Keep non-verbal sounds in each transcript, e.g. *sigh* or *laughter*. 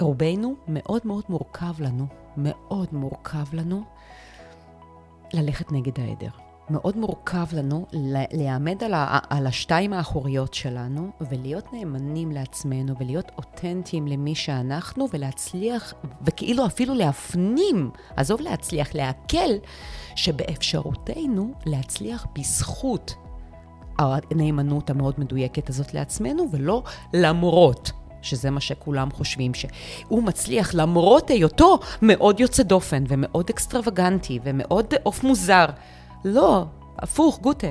רובנו מאוד מאוד מורכב לנו, מאוד מורכב לנו ללכת נגד העדר. מאוד מורכב לנו להיעמד על, על השתיים האחוריות שלנו ולהיות נאמנים לעצמנו ולהיות אותנטיים למי שאנחנו ולהצליח, וכאילו אפילו להפנים, עזוב להצליח, להקל, שבאפשרותנו להצליח בזכות הנאמנות המאוד מדויקת הזאת לעצמנו ולא למרות. שזה מה שכולם חושבים, שהוא מצליח למרות היותו מאוד יוצא דופן ומאוד אקסטרווגנטי ומאוד עוף מוזר. לא, הפוך, גוטה.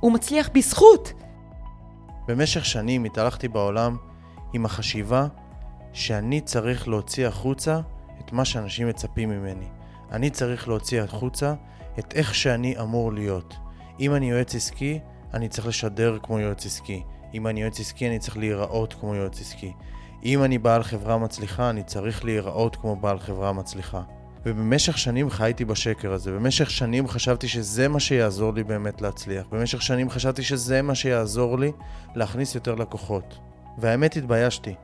הוא מצליח בזכות. במשך שנים התהלכתי בעולם עם החשיבה שאני צריך להוציא החוצה את מה שאנשים מצפים ממני. אני צריך להוציא החוצה את איך שאני אמור להיות. אם אני יועץ עסקי, אני צריך לשדר כמו יועץ עסקי. אם אני יועץ עסקי, אני צריך להיראות כמו יועץ עסקי. אם אני בעל חברה מצליחה, אני צריך להיראות כמו בעל חברה מצליחה. ובמשך שנים חייתי בשקר הזה. במשך שנים חשבתי שזה מה שיעזור לי באמת להצליח. במשך שנים חשבתי שזה מה שיעזור לי להכניס יותר לקוחות. והאמת, התביישתי.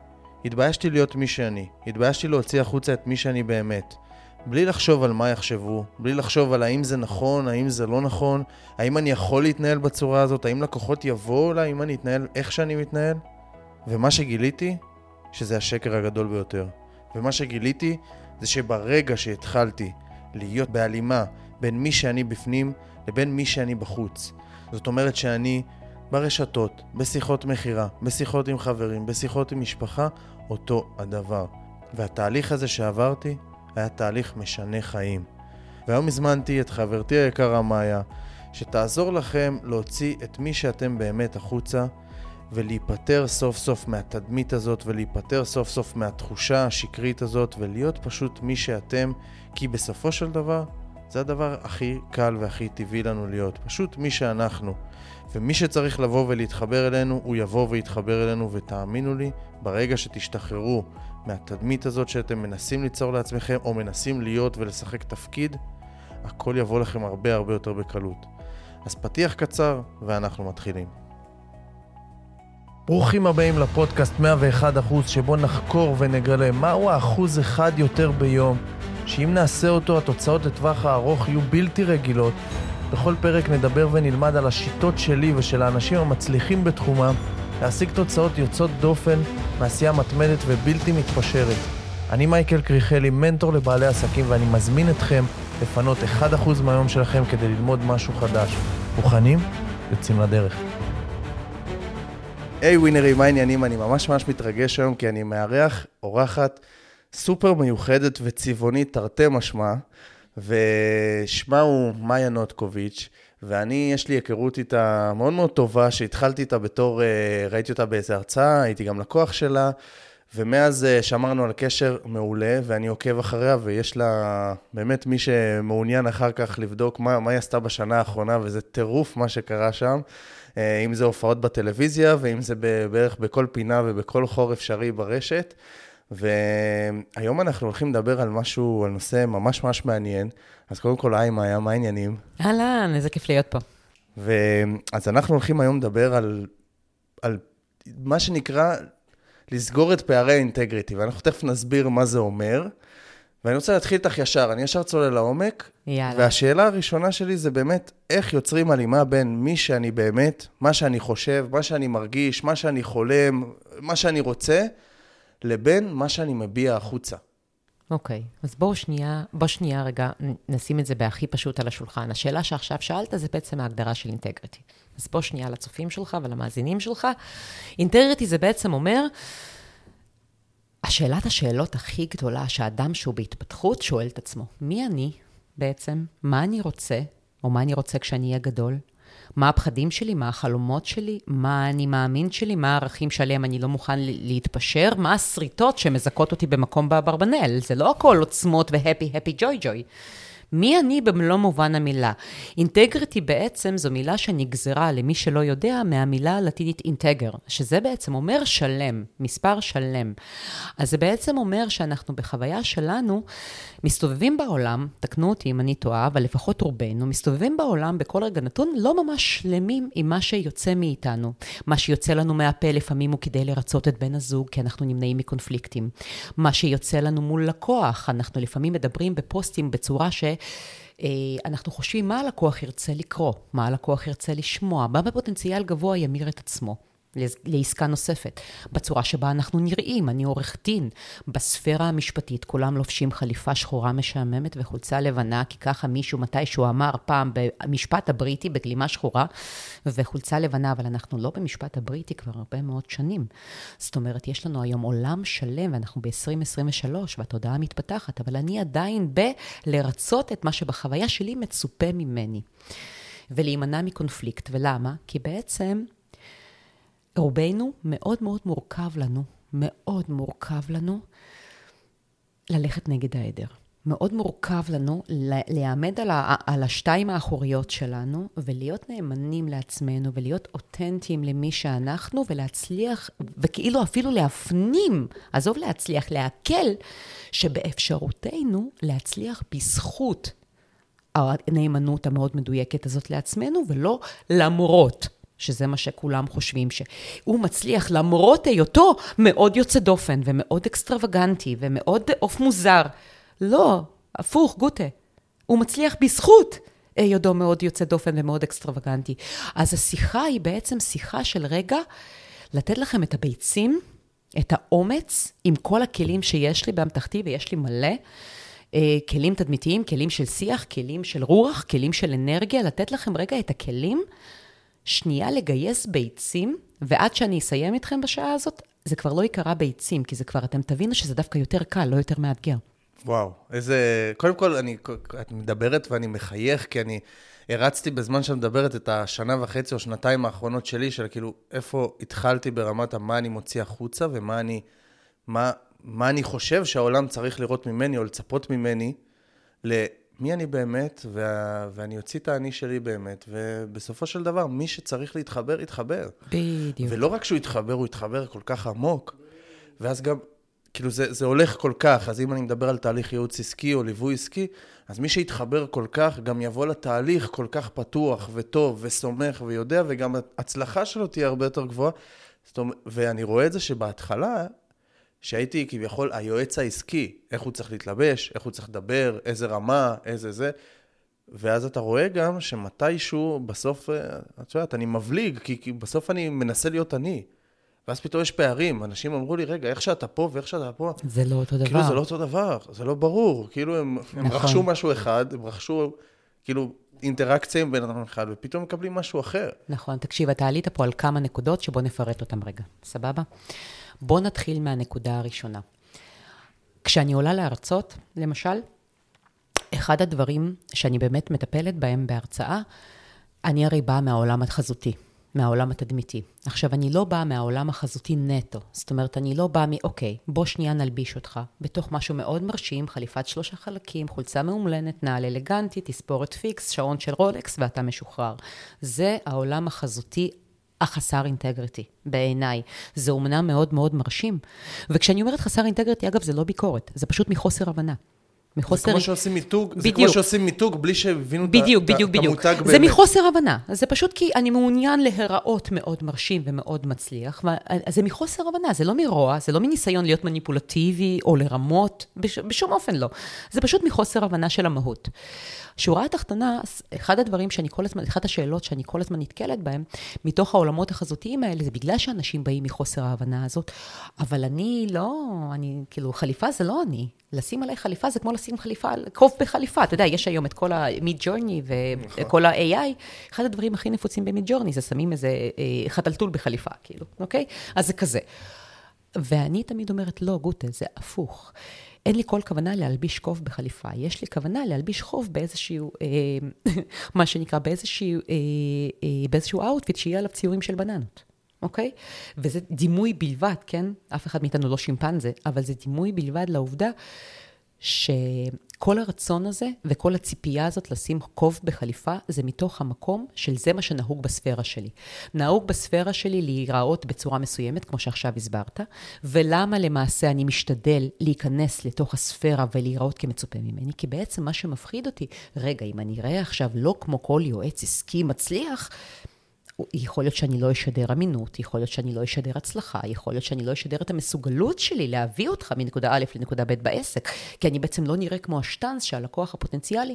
התביישתי להיות מי שאני. התביישתי להוציא החוצה את מי שאני באמת. בלי לחשוב על מה יחשבו, בלי לחשוב על האם זה נכון, האם זה לא נכון, האם אני יכול להתנהל בצורה הזאת, האם לקוחות יבואו אליי, אם אני אתנהל איך שאני מתנהל. ומה שגיליתי, שזה השקר הגדול ביותר. ומה שגיליתי, זה שברגע שהתחלתי להיות בהלימה בין מי שאני בפנים לבין מי שאני בחוץ, זאת אומרת שאני ברשתות, בשיחות מכירה, בשיחות עם חברים, בשיחות עם משפחה, אותו הדבר. והתהליך הזה שעברתי היה תהליך משנה חיים. והיום הזמנתי את חברתי היקרה מאיה, שתעזור לכם להוציא את מי שאתם באמת החוצה ולהיפטר סוף סוף מהתדמית הזאת ולהיפטר סוף סוף מהתחושה השקרית הזאת ולהיות פשוט מי שאתם, כי בסופו של דבר זה הדבר הכי קל והכי טבעי לנו להיות, פשוט מי שאנחנו. ומי שצריך לבוא ולהתחבר אלינו, הוא יבוא ויתחבר אלינו, ותאמינו לי, ברגע שתשתחררו מהתדמית הזאת שאתם מנסים ליצור לעצמכם, או מנסים להיות ולשחק תפקיד, הכל יבוא לכם הרבה הרבה יותר בקלות. אז פתיח קצר, ואנחנו מתחילים. ברוכים הבאים לפודקאסט 101 אחוז, שבו נחקור ונגלה מהו האחוז אחד יותר ביום, שאם נעשה אותו התוצאות לטווח הארוך יהיו בלתי רגילות. בכל פרק נדבר ונלמד על השיטות שלי ושל האנשים המצליחים בתחומם להשיג תוצאות יוצאות דופן מעשייה מתמדת ובלתי מתפשרת. אני מייקל קריכלי, מנטור לבעלי עסקים, ואני מזמין אתכם לפנות 1% מהיום שלכם כדי ללמוד משהו חדש. מוכנים? יוצאים לדרך. היי hey, ווינרים, מה העניינים? אני ממש ממש מתרגש היום כי אני מארח אורחת סופר מיוחדת וצבעונית, תרתי משמע, ושמה הוא מאיה נוטקוביץ', ואני, יש לי היכרות איתה מאוד מאוד טובה, שהתחלתי איתה בתור, אה, ראיתי אותה באיזה הרצאה, הייתי גם לקוח שלה, ומאז אה, שמרנו על קשר מעולה, ואני עוקב אחריה, ויש לה, באמת מי שמעוניין אחר כך לבדוק מה, מה היא עשתה בשנה האחרונה, וזה טירוף מה שקרה שם. אה, אם זה הופעות בטלוויזיה, ואם זה בערך בכל פינה ובכל חור אפשרי ברשת. והיום אנחנו הולכים לדבר על משהו, על נושא ממש ממש מעניין. אז קודם כל, היי מאיה, מה העניינים? אהלן, איזה כיף להיות פה. אז אנחנו הולכים היום לדבר על, על מה שנקרא לסגור את פערי האינטגריטי, ואנחנו תכף נסביר מה זה אומר. ואני רוצה להתחיל איתך ישר, אני ישר צולל לעומק. יאללה. והשאלה הראשונה שלי זה באמת, איך יוצרים הלימה בין מי שאני באמת, מה שאני חושב, מה שאני מרגיש, מה שאני חולם, מה שאני רוצה, לבין מה שאני מביע החוצה. אוקיי, okay, אז בואו שנייה, בואו שנייה רגע נשים את זה בהכי פשוט על השולחן. השאלה שעכשיו שאלת זה בעצם ההגדרה של אינטגריטי. אז בואו שנייה לצופים שלך ולמאזינים שלך. אינטגריטי זה בעצם אומר, השאלת השאלות הכי גדולה שאדם שהוא בהתפתחות שואל את עצמו, מי אני בעצם? מה אני רוצה? או מה אני רוצה כשאני אהיה גדול? מה הפחדים שלי, מה החלומות שלי, מה אני מאמין שלי, מה הערכים שעליהם אני לא מוכן להתפשר, מה השריטות שמזכות אותי במקום באברבנל. זה לא הכל עוצמות והפי, הפי, ג'וי, ג'וי. מי אני במלוא מובן המילה? אינטגריטי בעצם זו מילה שנגזרה, למי שלא יודע, מהמילה הלטינית אינטגר, שזה בעצם אומר שלם, מספר שלם. אז זה בעצם אומר שאנחנו בחוויה שלנו מסתובבים בעולם, תקנו אותי אם אני טועה, אבל לפחות רובנו, מסתובבים בעולם בכל רגע נתון לא ממש שלמים עם מה שיוצא מאיתנו. מה שיוצא לנו מהפה לפעמים הוא כדי לרצות את בן הזוג, כי אנחנו נמנעים מקונפליקטים. מה שיוצא לנו מול לקוח, אנחנו לפעמים מדברים בפוסטים בצורה ש... אנחנו חושבים מה הלקוח ירצה לקרוא, מה הלקוח ירצה לשמוע, מה בפוטנציאל גבוה ימיר את עצמו. לעסקה נוספת. בצורה שבה אנחנו נראים, אני עורך דין. בספירה המשפטית כולם לובשים חליפה שחורה משעממת וחולצה לבנה, כי ככה מישהו מתישהו אמר פעם במשפט הבריטי בגלימה שחורה וחולצה לבנה, אבל אנחנו לא במשפט הבריטי כבר הרבה מאוד שנים. זאת אומרת, יש לנו היום עולם שלם, ואנחנו ב-2023, והתודעה מתפתחת, אבל אני עדיין בלרצות את מה שבחוויה שלי מצופה ממני. ולהימנע מקונפליקט. ולמה? כי בעצם רובנו, מאוד מאוד מורכב לנו, מאוד מורכב לנו ללכת נגד העדר. מאוד מורכב לנו להעמד על, על השתיים האחוריות שלנו ולהיות נאמנים לעצמנו ולהיות אותנטיים למי שאנחנו ולהצליח, וכאילו אפילו להפנים, עזוב להצליח, להקל, שבאפשרותנו להצליח בזכות הנאמנות המאוד מדויקת הזאת לעצמנו ולא למרות. שזה מה שכולם חושבים, שהוא מצליח למרות היותו מאוד יוצא דופן ומאוד אקסטרווגנטי ומאוד עוף מוזר. לא, הפוך, גוטה. הוא מצליח בזכות היותו מאוד יוצא דופן ומאוד אקסטרווגנטי. אז השיחה היא בעצם שיחה של רגע לתת לכם את הביצים, את האומץ, עם כל הכלים שיש לי באמתחתי, ויש לי מלא. אה, כלים תדמיתיים, כלים של שיח, כלים של רוח, כלים של אנרגיה, לתת לכם רגע את הכלים שנייה לגייס ביצים, ועד שאני אסיים איתכם בשעה הזאת, זה כבר לא ייקרא ביצים, כי זה כבר, אתם תבינו שזה דווקא יותר קל, לא יותר מאתגר. וואו, איזה... קודם כל, אני, את מדברת ואני מחייך, כי אני הרצתי בזמן שאת מדברת את השנה וחצי או שנתיים האחרונות שלי, של כאילו, איפה התחלתי ברמת מה אני מוציא החוצה ומה אני, מה, מה אני חושב שהעולם צריך לראות ממני או לצפות ממני, מי אני באמת, וה... ואני אוציא את האני שלי באמת, ובסופו של דבר, מי שצריך להתחבר, יתחבר. בדיוק. ולא רק שהוא יתחבר, הוא יתחבר כל כך עמוק, ואז גם, כאילו, זה, זה הולך כל כך, אז אם אני מדבר על תהליך ייעוץ עסקי או ליווי עסקי, אז מי שיתחבר כל כך, גם יבוא לתהליך כל כך פתוח וטוב וסומך ויודע, וגם ההצלחה שלו תהיה הרבה יותר גבוהה. זאת אומרת, ואני רואה את זה שבהתחלה, שהייתי כביכול היועץ העסקי, איך הוא צריך להתלבש, איך הוא צריך לדבר, איזה רמה, איזה זה. ואז אתה רואה גם שמתישהו, בסוף, אה, את יודעת, אני מבליג, כי, כי בסוף אני מנסה להיות אני. ואז פתאום יש פערים. אנשים אמרו לי, רגע, איך שאתה פה ואיך שאתה פה... זה לא אותו דבר. כאילו, זה לא אותו דבר, זה לא ברור. כאילו, הם, נכון. הם רכשו משהו אחד, הם רכשו, כאילו, אינטראקציה עם בן אדם אחד, ופתאום מקבלים משהו אחר. נכון. תקשיב, אתה עלית פה על כמה נקודות שבוא נפרט אותן רגע, סבבה? בואו נתחיל מהנקודה הראשונה. כשאני עולה להרצות, למשל, אחד הדברים שאני באמת מטפלת בהם בהרצאה, אני הרי באה מהעולם החזותי, מהעולם התדמיתי. עכשיו, אני לא באה מהעולם החזותי נטו. זאת אומרת, אני לא באה מ... אוקיי, בוא שנייה נלביש אותך בתוך משהו מאוד מרשים, חליפת שלושה חלקים, חולצה מעומלנת, נעל אלגנטי, תספורת פיקס, שעון של רולקס, ואתה משוחרר. זה העולם החזותי החסר integrity, בעיניי. זה אומנם מאוד מאוד מרשים. וכשאני אומרת חסר integrity, אגב, זה לא ביקורת, זה פשוט מחוסר הבנה. מחוסר... זה כמו שעושים מיתוג, בדיוק. זה כמו שעושים מיתוג בלי שהבינו בדיוק, את, בדיוק, את בדיוק. המותג באמת. זה מחוסר הבנה. זה פשוט כי אני מעוניין להיראות מאוד מרשים ומאוד מצליח, זה מחוסר הבנה, זה לא מרוע, זה לא מניסיון להיות מניפולטיבי או לרמות, בש, בשום אופן לא. זה פשוט מחוסר הבנה של המהות. שורה התחתונה, אחד הדברים שאני כל הזמן, אחת השאלות שאני כל הזמן נתקלת בהן, מתוך העולמות החזותיים האלה, זה בגלל שאנשים באים מחוסר ההבנה הזאת, אבל אני לא, אני, כאילו, חליפה זה לא אני. לשים עליי חליפה זה כמו לשים חליפה, קוף בחליפה. אתה יודע, יש היום את כל ה-Mid Journey וכל נכון. ה-AI. אחד הדברים הכי נפוצים ב-Mid Journey זה שמים איזה אה, חתלתול בחליפה, כאילו, אוקיי? אז זה כזה. ואני תמיד אומרת, לא, גוטה, זה הפוך. אין לי כל כוונה להלביש קוף בחליפה, יש לי כוונה להלביש קוף באיזשהו, אה, *laughs* מה שנקרא, באיזשהו, אה, אה, באיזשהו outfit שיהיה עליו ציורים של בננות, אוקיי? וזה דימוי בלבד, כן? אף אחד מאיתנו לא שימפנזה, אבל זה דימוי בלבד לעובדה שכל הרצון הזה וכל הציפייה הזאת לשים קוף בחליפה, זה מתוך המקום של זה מה שנהוג בספירה שלי. נהוג בספירה שלי להיראות בצורה מסוימת, כמו שעכשיו הסברת, ולמה למעשה אני משתדל להיכנס לתוך הספירה ולהיראות כמצופה ממני? כי בעצם מה שמפחיד אותי, רגע, אם אני אראה עכשיו לא כמו כל יועץ עסקי מצליח, יכול להיות שאני לא אשדר אמינות, יכול להיות שאני לא אשדר הצלחה, יכול להיות שאני לא אשדר את המסוגלות שלי להביא אותך מנקודה א' לנקודה ב' בעסק, כי אני בעצם לא נראה כמו השטאנץ שהלקוח הפוטנציאלי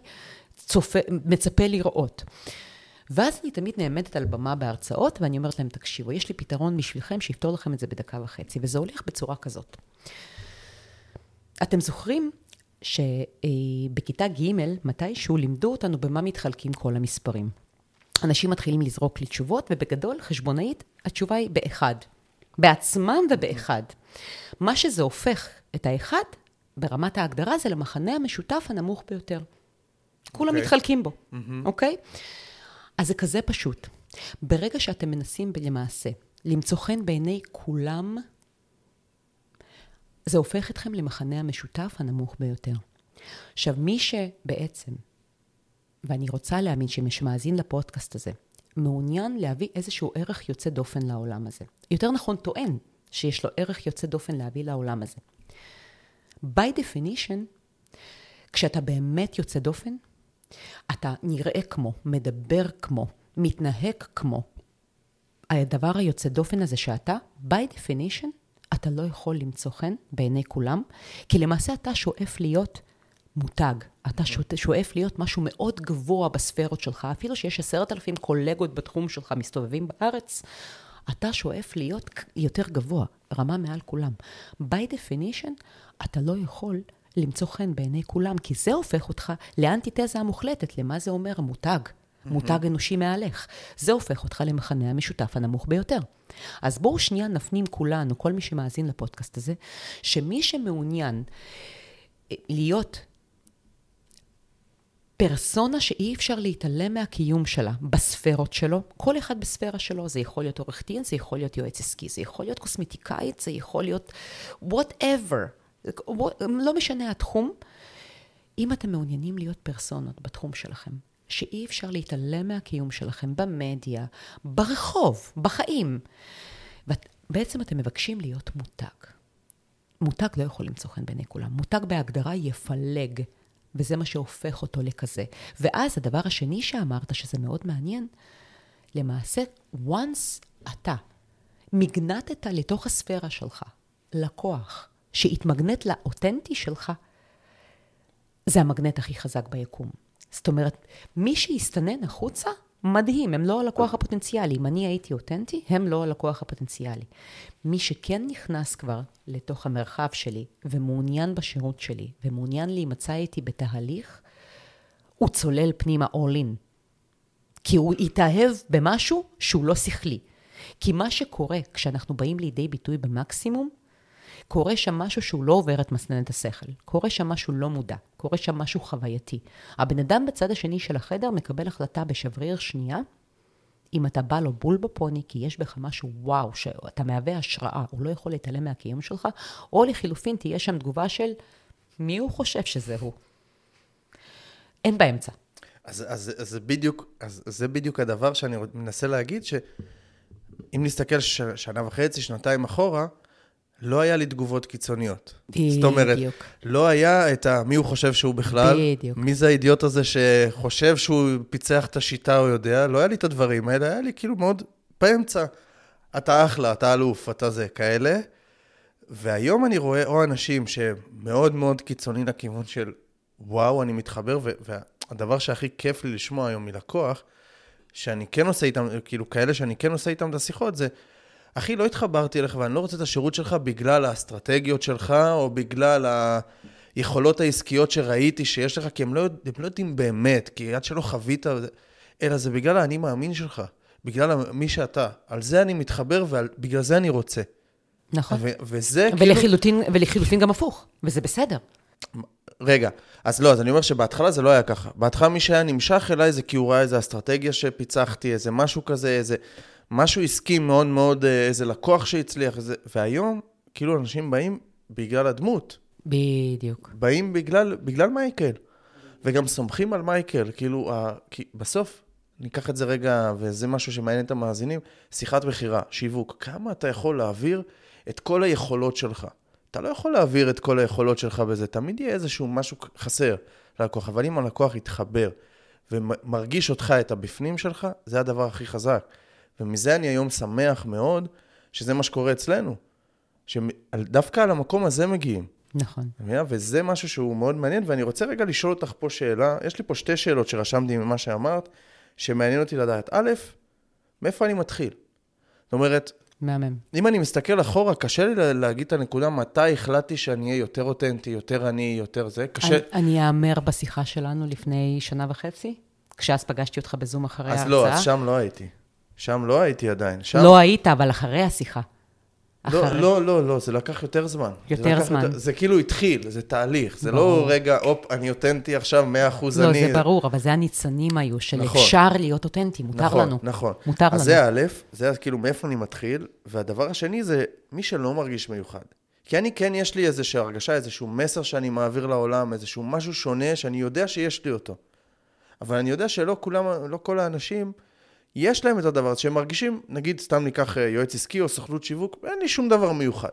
צופה, מצפה לראות. ואז אני תמיד נעמדת על במה בהרצאות, ואני אומרת להם, תקשיבו, יש לי פתרון בשבילכם שיפתור לכם את זה בדקה וחצי, וזה הולך בצורה כזאת. אתם זוכרים שבכיתה ג' מתישהו לימדו אותנו במה מתחלקים כל המספרים. אנשים מתחילים לזרוק לי תשובות, ובגדול, חשבונאית, התשובה היא באחד. בעצמם ובאחד. מה שזה הופך את האחד, ברמת ההגדרה, זה למחנה המשותף הנמוך ביותר. כולם okay. אוקיי. מתחלקים בו, אוקיי? Mm-hmm. Okay? אז זה כזה פשוט. ברגע שאתם מנסים למעשה למצוא חן בעיני כולם, זה הופך אתכם למחנה המשותף הנמוך ביותר. עכשיו, מי שבעצם ואני רוצה להאמין שמי שמאזין לפודקאסט הזה, מעוניין להביא איזשהו ערך יוצא דופן לעולם הזה. יותר נכון, טוען שיש לו ערך יוצא דופן להביא לעולם הזה. by definition, כשאתה באמת יוצא דופן, אתה נראה כמו, מדבר כמו, מתנהג כמו. הדבר היוצא דופן הזה שאתה, by definition, אתה לא יכול למצוא חן בעיני כולם, כי למעשה אתה שואף להיות מותג. אתה שואף להיות משהו מאוד גבוה בספרות שלך, אפילו שיש עשרת אלפים קולגות בתחום שלך מסתובבים בארץ, אתה שואף להיות יותר גבוה, רמה מעל כולם. by definition, אתה לא יכול למצוא חן בעיני כולם, כי זה הופך אותך לאנטיתזה המוחלטת, למה זה אומר המותג. מותג אנושי מעליך. זה הופך אותך למחנה המשותף הנמוך ביותר. אז בואו שנייה נפנים כולנו, כל מי שמאזין לפודקאסט הזה, שמי שמעוניין להיות פרסונה שאי אפשר להתעלם מהקיום שלה בספרות שלו, כל אחד בספירה שלו, זה יכול להיות עורך דין, זה יכול להיות יועץ עסקי, זה יכול להיות קוסמטיקאית, זה יכול להיות whatever, לא משנה התחום. אם אתם מעוניינים להיות פרסונות בתחום שלכם, שאי אפשר להתעלם מהקיום שלכם במדיה, ברחוב, בחיים, ובעצם אתם מבקשים להיות מותג. מותג לא יכול למצוא חן בעיני כולם. מותג בהגדרה יפלג. וזה מה שהופך אותו לכזה. ואז הדבר השני שאמרת, שזה מאוד מעניין, למעשה, once אתה מגנטת לתוך הספירה שלך לקוח שהתמגנט לאותנטי שלך, זה המגנט הכי חזק ביקום. זאת אומרת, מי שיסתנן החוצה, מדהים, הם לא הלקוח הפוטנציאלי. אם אני הייתי אותנטי, הם לא הלקוח הפוטנציאלי. מי שכן נכנס כבר לתוך המרחב שלי, ומעוניין בשירות שלי, ומעוניין להימצא איתי בתהליך, הוא צולל פנימה all in. כי הוא התאהב במשהו שהוא לא שכלי. כי מה שקורה כשאנחנו באים לידי ביטוי במקסימום, קורה שם משהו שהוא לא עובר את מסננת השכל. קורה שם משהו לא מודע. קורה שם משהו חווייתי. הבן אדם בצד השני של החדר מקבל החלטה בשבריר שנייה, אם אתה בא לו בול בפוני, כי יש בך משהו וואו, שאתה מהווה השראה, הוא לא יכול להתעלם מהקיום שלך, או לחילופין תהיה שם תגובה של מי הוא חושב שזה הוא. אין באמצע. אז, אז, אז, בדיוק, אז זה בדיוק הדבר שאני מנסה להגיד, שאם נסתכל ש, שנה וחצי, שנתיים אחורה, לא היה לי תגובות קיצוניות. בדיוק. זאת אומרת, לא היה את ה... מי הוא חושב שהוא בכלל, בדיוק. מי זה האידיוט הזה שחושב שהוא פיצח את השיטה או יודע, לא היה לי את הדברים האלה, היה לי כאילו מאוד באמצע. אתה אחלה, אתה אלוף, אתה זה, כאלה. והיום אני רואה או אנשים שמאוד מאוד קיצוני לכיוון של וואו, אני מתחבר, והדבר שהכי כיף לי לשמוע היום מלקוח, שאני כן עושה איתם, כאילו כאלה שאני כן עושה איתם את השיחות, זה אחי, לא התחברתי אליך ואני לא רוצה את השירות שלך בגלל האסטרטגיות שלך, או בגלל היכולות העסקיות שראיתי שיש לך, כי הם לא, הם לא יודעים באמת, כי עד שלא חווית, אלא זה בגלל האני מאמין שלך, בגלל מי שאתה. על זה אני מתחבר ובגלל זה אני רוצה. נכון. ו- וזה ולחילוטין, כאילו... ולחילוטין גם הפוך, וזה בסדר. רגע, אז לא, אז אני אומר שבהתחלה זה לא היה ככה. בהתחלה מי שהיה נמשך אליי זה כי הוא ראה איזה אסטרטגיה שפיצחתי, איזה משהו כזה, איזה... משהו עסקי מאוד מאוד, אה, איזה לקוח שהצליח, איזה... והיום, כאילו אנשים באים בגלל הדמות. בדיוק. באים בגלל, בגלל מייקל. וגם סומכים על מייקל, כאילו, ה, כי בסוף, ניקח את זה רגע, וזה משהו שמעניין את המאזינים, שיחת מכירה, שיווק, כמה אתה יכול להעביר את כל היכולות שלך. אתה לא יכול להעביר את כל היכולות שלך בזה, תמיד יהיה איזשהו משהו חסר ללקוח, אבל אם הלקוח יתחבר ומרגיש אותך, את הבפנים שלך, זה הדבר הכי חזק. ומזה אני היום שמח מאוד, שזה מה שקורה אצלנו. שדווקא על המקום הזה מגיעים. נכון. וזה משהו שהוא מאוד מעניין, ואני רוצה רגע לשאול אותך פה שאלה, יש לי פה שתי שאלות שרשמתי ממה שאמרת, שמעניין אותי לדעת. א', מאיפה אני מתחיל? זאת אומרת, מהמם. אם אני מסתכל אחורה, קשה לי להגיד את הנקודה מתי החלטתי שאני אהיה יותר אותנטי, יותר אני, יותר זה. קשה... אני אאמר בשיחה שלנו לפני שנה וחצי, כשאז פגשתי אותך בזום אחרי ההרצאה. אז לא, אז שם לא הייתי. שם לא הייתי עדיין. שם... לא היית, אבל אחרי השיחה. לא, לא, לא, לא, זה לקח יותר זמן. יותר זה זמן. יותר, זה כאילו התחיל, זה תהליך. זה ברור. לא רגע, הופ, אני אותנטי עכשיו, 100% לא, אני... לא, זה ברור, אבל זה הניצנים היו, של נכון. אפשר להיות אותנטי, מותר נכון, לנו. נכון, מותר אז לנו. אז זה א', זה כאילו מאיפה אני מתחיל, והדבר השני זה מי שלא מרגיש מיוחד. כי אני כן, יש לי איזושהי הרגשה, איזשהו מסר שאני מעביר לעולם, איזשהו משהו שונה שאני יודע שיש לי אותו. אבל אני יודע שלא כולם, לא כל האנשים... יש להם את הדבר הזה, שהם מרגישים, נגיד, סתם ניקח אה, יועץ עסקי או סוכנות שיווק, אין לי שום דבר מיוחד.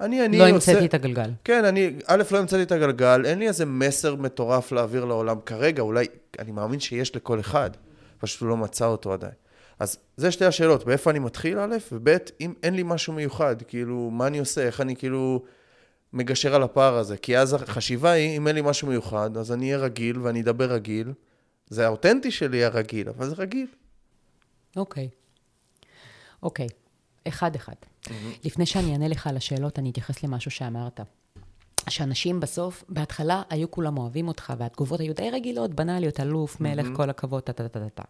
אני, אני לא עושה... המצאתי את הגלגל. כן, אני, א', לא המצאתי את הגלגל, אין לי איזה מסר מטורף להעביר לעולם כרגע, אולי, אני מאמין שיש לכל אחד, פשוט הוא לא מצא אותו עדיין. אז זה שתי השאלות, באיפה אני מתחיל, א', וב', אם אין לי משהו מיוחד, כאילו, מה אני עושה, איך אני כאילו מגשר על הפער הזה, כי אז החשיבה היא, אם אין לי משהו מיוחד, אז אני אהיה רגיל ואני אדבר רגיל, זה האותנטי שלי הרגיל, אבל זה רגיל. אוקיי. אוקיי, אחד-אחד. Mm-hmm. לפני שאני אענה לך על השאלות, אני אתייחס למשהו שאמרת. שאנשים בסוף, בהתחלה היו כולם אוהבים אותך, והתגובות היו די רגילות, בנאליות, אלוף, מלך, mm-hmm. כל הכבוד, טה-טה-טה-טה.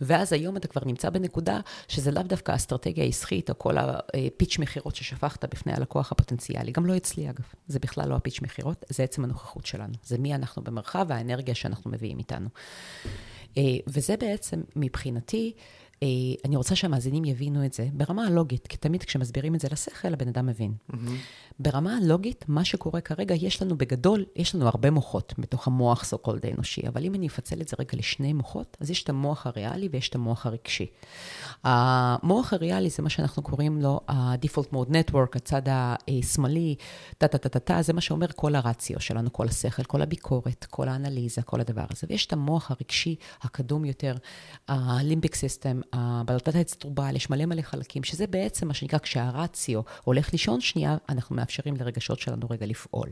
ואז היום אתה כבר נמצא בנקודה שזה לאו דווקא אסטרטגיה עסקית, או כל הפיץ' מכירות ששפכת בפני הלקוח הפוטנציאלי. גם לא אצלי, אגב. זה בכלל לא הפיץ' מכירות, זה עצם הנוכחות שלנו. זה מי אנחנו במרחב והאנרגיה שאנחנו מביאים איתנו. אה, וזה בעצם, מבחינתי, אני רוצה שהמאזינים יבינו את זה ברמה הלוגית, כי תמיד כשמסבירים את זה לשכל, הבן אדם מבין. Mm-hmm. ברמה הלוגית, מה שקורה כרגע, יש לנו בגדול, יש לנו הרבה מוחות בתוך המוח so called האנושי, אבל אם אני אפצל את זה רגע לשני מוחות, אז יש את המוח הריאלי ויש את המוח הרגשי. המוח הריאלי זה מה שאנחנו קוראים לו ה-default mode network, הצד השמאלי, טה-טה-טה-טה, זה מה שאומר כל הרציו שלנו, כל השכל, כל הביקורת, כל האנליזה, כל הדבר הזה. ויש את המוח הרגשי הקדום יותר, ה limbic system, הבלוטת האצטרובל, יש מלא מלא חלקים, שזה בעצם מה שנקרא, כשהרציו הולך לישון שנייה, אנחנו מאפשרים לרגשות שלנו רגע לפעול.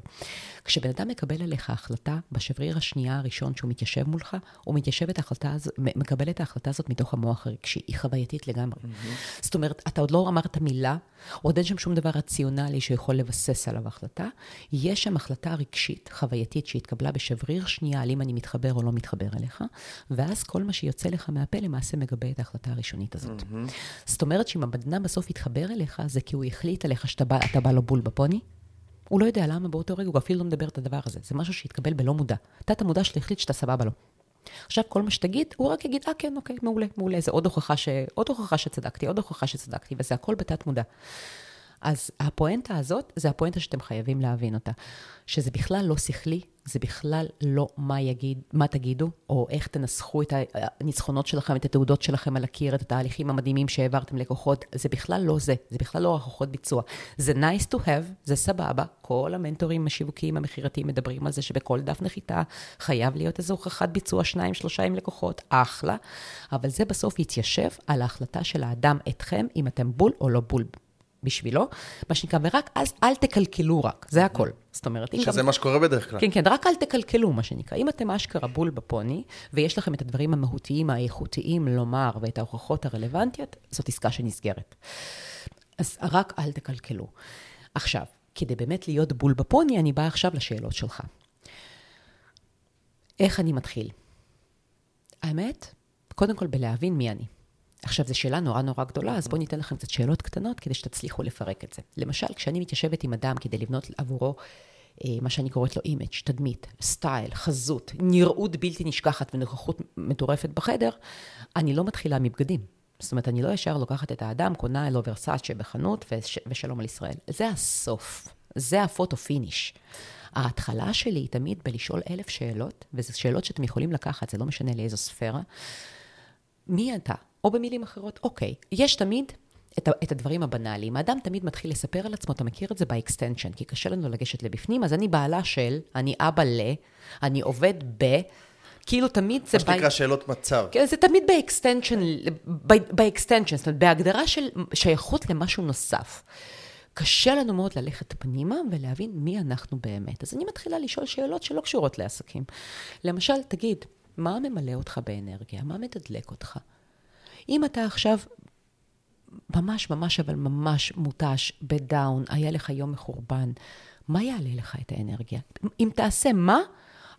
כשבן אדם מקבל עליך החלטה, בשבריר השנייה הראשון שהוא מתיישב מולך, הוא מתיישב את ההחלטה הזאת, מקבל את ההחלטה הזאת מתוך המוח הרגשי, היא חווייתית לגמרי. Mm-hmm. זאת אומרת, אתה עוד לא אמרת מילה, עוד אין שם שום דבר רציונלי שיכול לבסס עליו החלטה, יש שם החלטה רגשית, חווייתית, שהתקבלה בשבריר שנייה, על אם אני מתחבר או לא מתחבר אליך, ואז כל מה שיוצא לך מהפה למעשה מגבה את ההחלטה הראשונית הזאת. Mm-hmm. זאת אומרת שאם הבן אדם בסוף יתחבר אליך, זה כי הוא החליט עליך שאתה בא, בא לו בול בפוני, הוא לא יודע למה באותו רגע, הוא אפילו לא מדבר את הדבר הזה. זה משהו שהתקבל בלא מודע. תת המודע שלו החליט שאתה סבבה לו. עכשיו, כל מה שתגיד, הוא רק יגיד, אה, כן, אוקיי, מעולה, מעולה. זה עוד הוכחה, ש... עוד הוכחה שצדקתי, עוד הוכחה שצדקתי, וזה הכל בתת מודע. אז הפואנטה הזאת, זה הפואנטה שאתם חייבים להבין אותה. שזה בכלל לא שכלי, זה בכלל לא מה, יגיד, מה תגידו, או איך תנסחו את הניצחונות שלכם, את התעודות שלכם על הקיר, את התהליכים המדהימים שהעברתם לקוחות, זה בכלל לא זה, זה בכלל לא הוכחות ביצוע. זה nice to have, זה סבבה, כל המנטורים השיווקיים המכירתיים מדברים על זה שבכל דף נחיתה חייב להיות איזו הוכחת ביצוע, שניים, שלושה עם לקוחות, אחלה, אבל זה בסוף יתיישב על ההחלטה של האדם אתכם, אם אתם בול או לא בול בשבילו, מה שנקרא, ורק אז אל תקלקלו רק, זה הכל. זאת אומרת, שזה גם... מה שקורה בדרך כלל. כן, כן, רק אל תקלקלו, מה שנקרא. אם אתם אשכרה בול בפוני, ויש לכם את הדברים המהותיים, האיכותיים לומר, ואת ההוכחות הרלוונטיות, זאת עסקה שנסגרת. אז רק אל תקלקלו. עכשיו, כדי באמת להיות בול בפוני, אני באה עכשיו לשאלות שלך. איך אני מתחיל? האמת, קודם כל בלהבין מי אני. עכשיו, זו שאלה נורא נורא גדולה, אז בואו ניתן לכם קצת שאלות קטנות כדי שתצליחו לפרק את זה. למשל, כשאני מתיישבת עם אדם כדי לבנות עבורו אה, מה שאני קוראת לו image, תדמית, style, חזות, נראות בלתי נשכחת ונוכחות מטורפת בחדר, אני לא מתחילה מבגדים. זאת אומרת, אני לא ישר לוקחת את האדם, קונה לו ורסאצ'ה בחנות וש, ושלום על ישראל. זה הסוף. זה ה photo finish. ההתחלה שלי היא תמיד בלשאול אלף שאלות, וזה שאלות שאתם יכולים לקחת, זה לא משנה לאיזו ספירה. מי אתה? או במילים אחרות, אוקיי, יש תמיד את, את הדברים הבנאליים. האדם תמיד מתחיל לספר על עצמו, אתה מכיר את זה ב extension, כי קשה לנו לגשת לבפנים, אז אני בעלה של, אני אבא ל, אני עובד ב... כאילו תמיד זה... מה שנקרא שאלות מצב. כן, זה תמיד ב extension, ב extension, זאת אומרת, בהגדרה של שייכות למשהו נוסף. קשה לנו מאוד ללכת פנימה ולהבין מי אנחנו באמת. אז אני מתחילה לשאול שאלות שלא קשורות לעסקים. למשל, תגיד, מה ממלא אותך באנרגיה? מה מתדלק אותך? אם אתה עכשיו ממש ממש אבל ממש מותש, ב down, היה לך יום מחורבן, מה יעלה לך את האנרגיה? אם תעשה מה,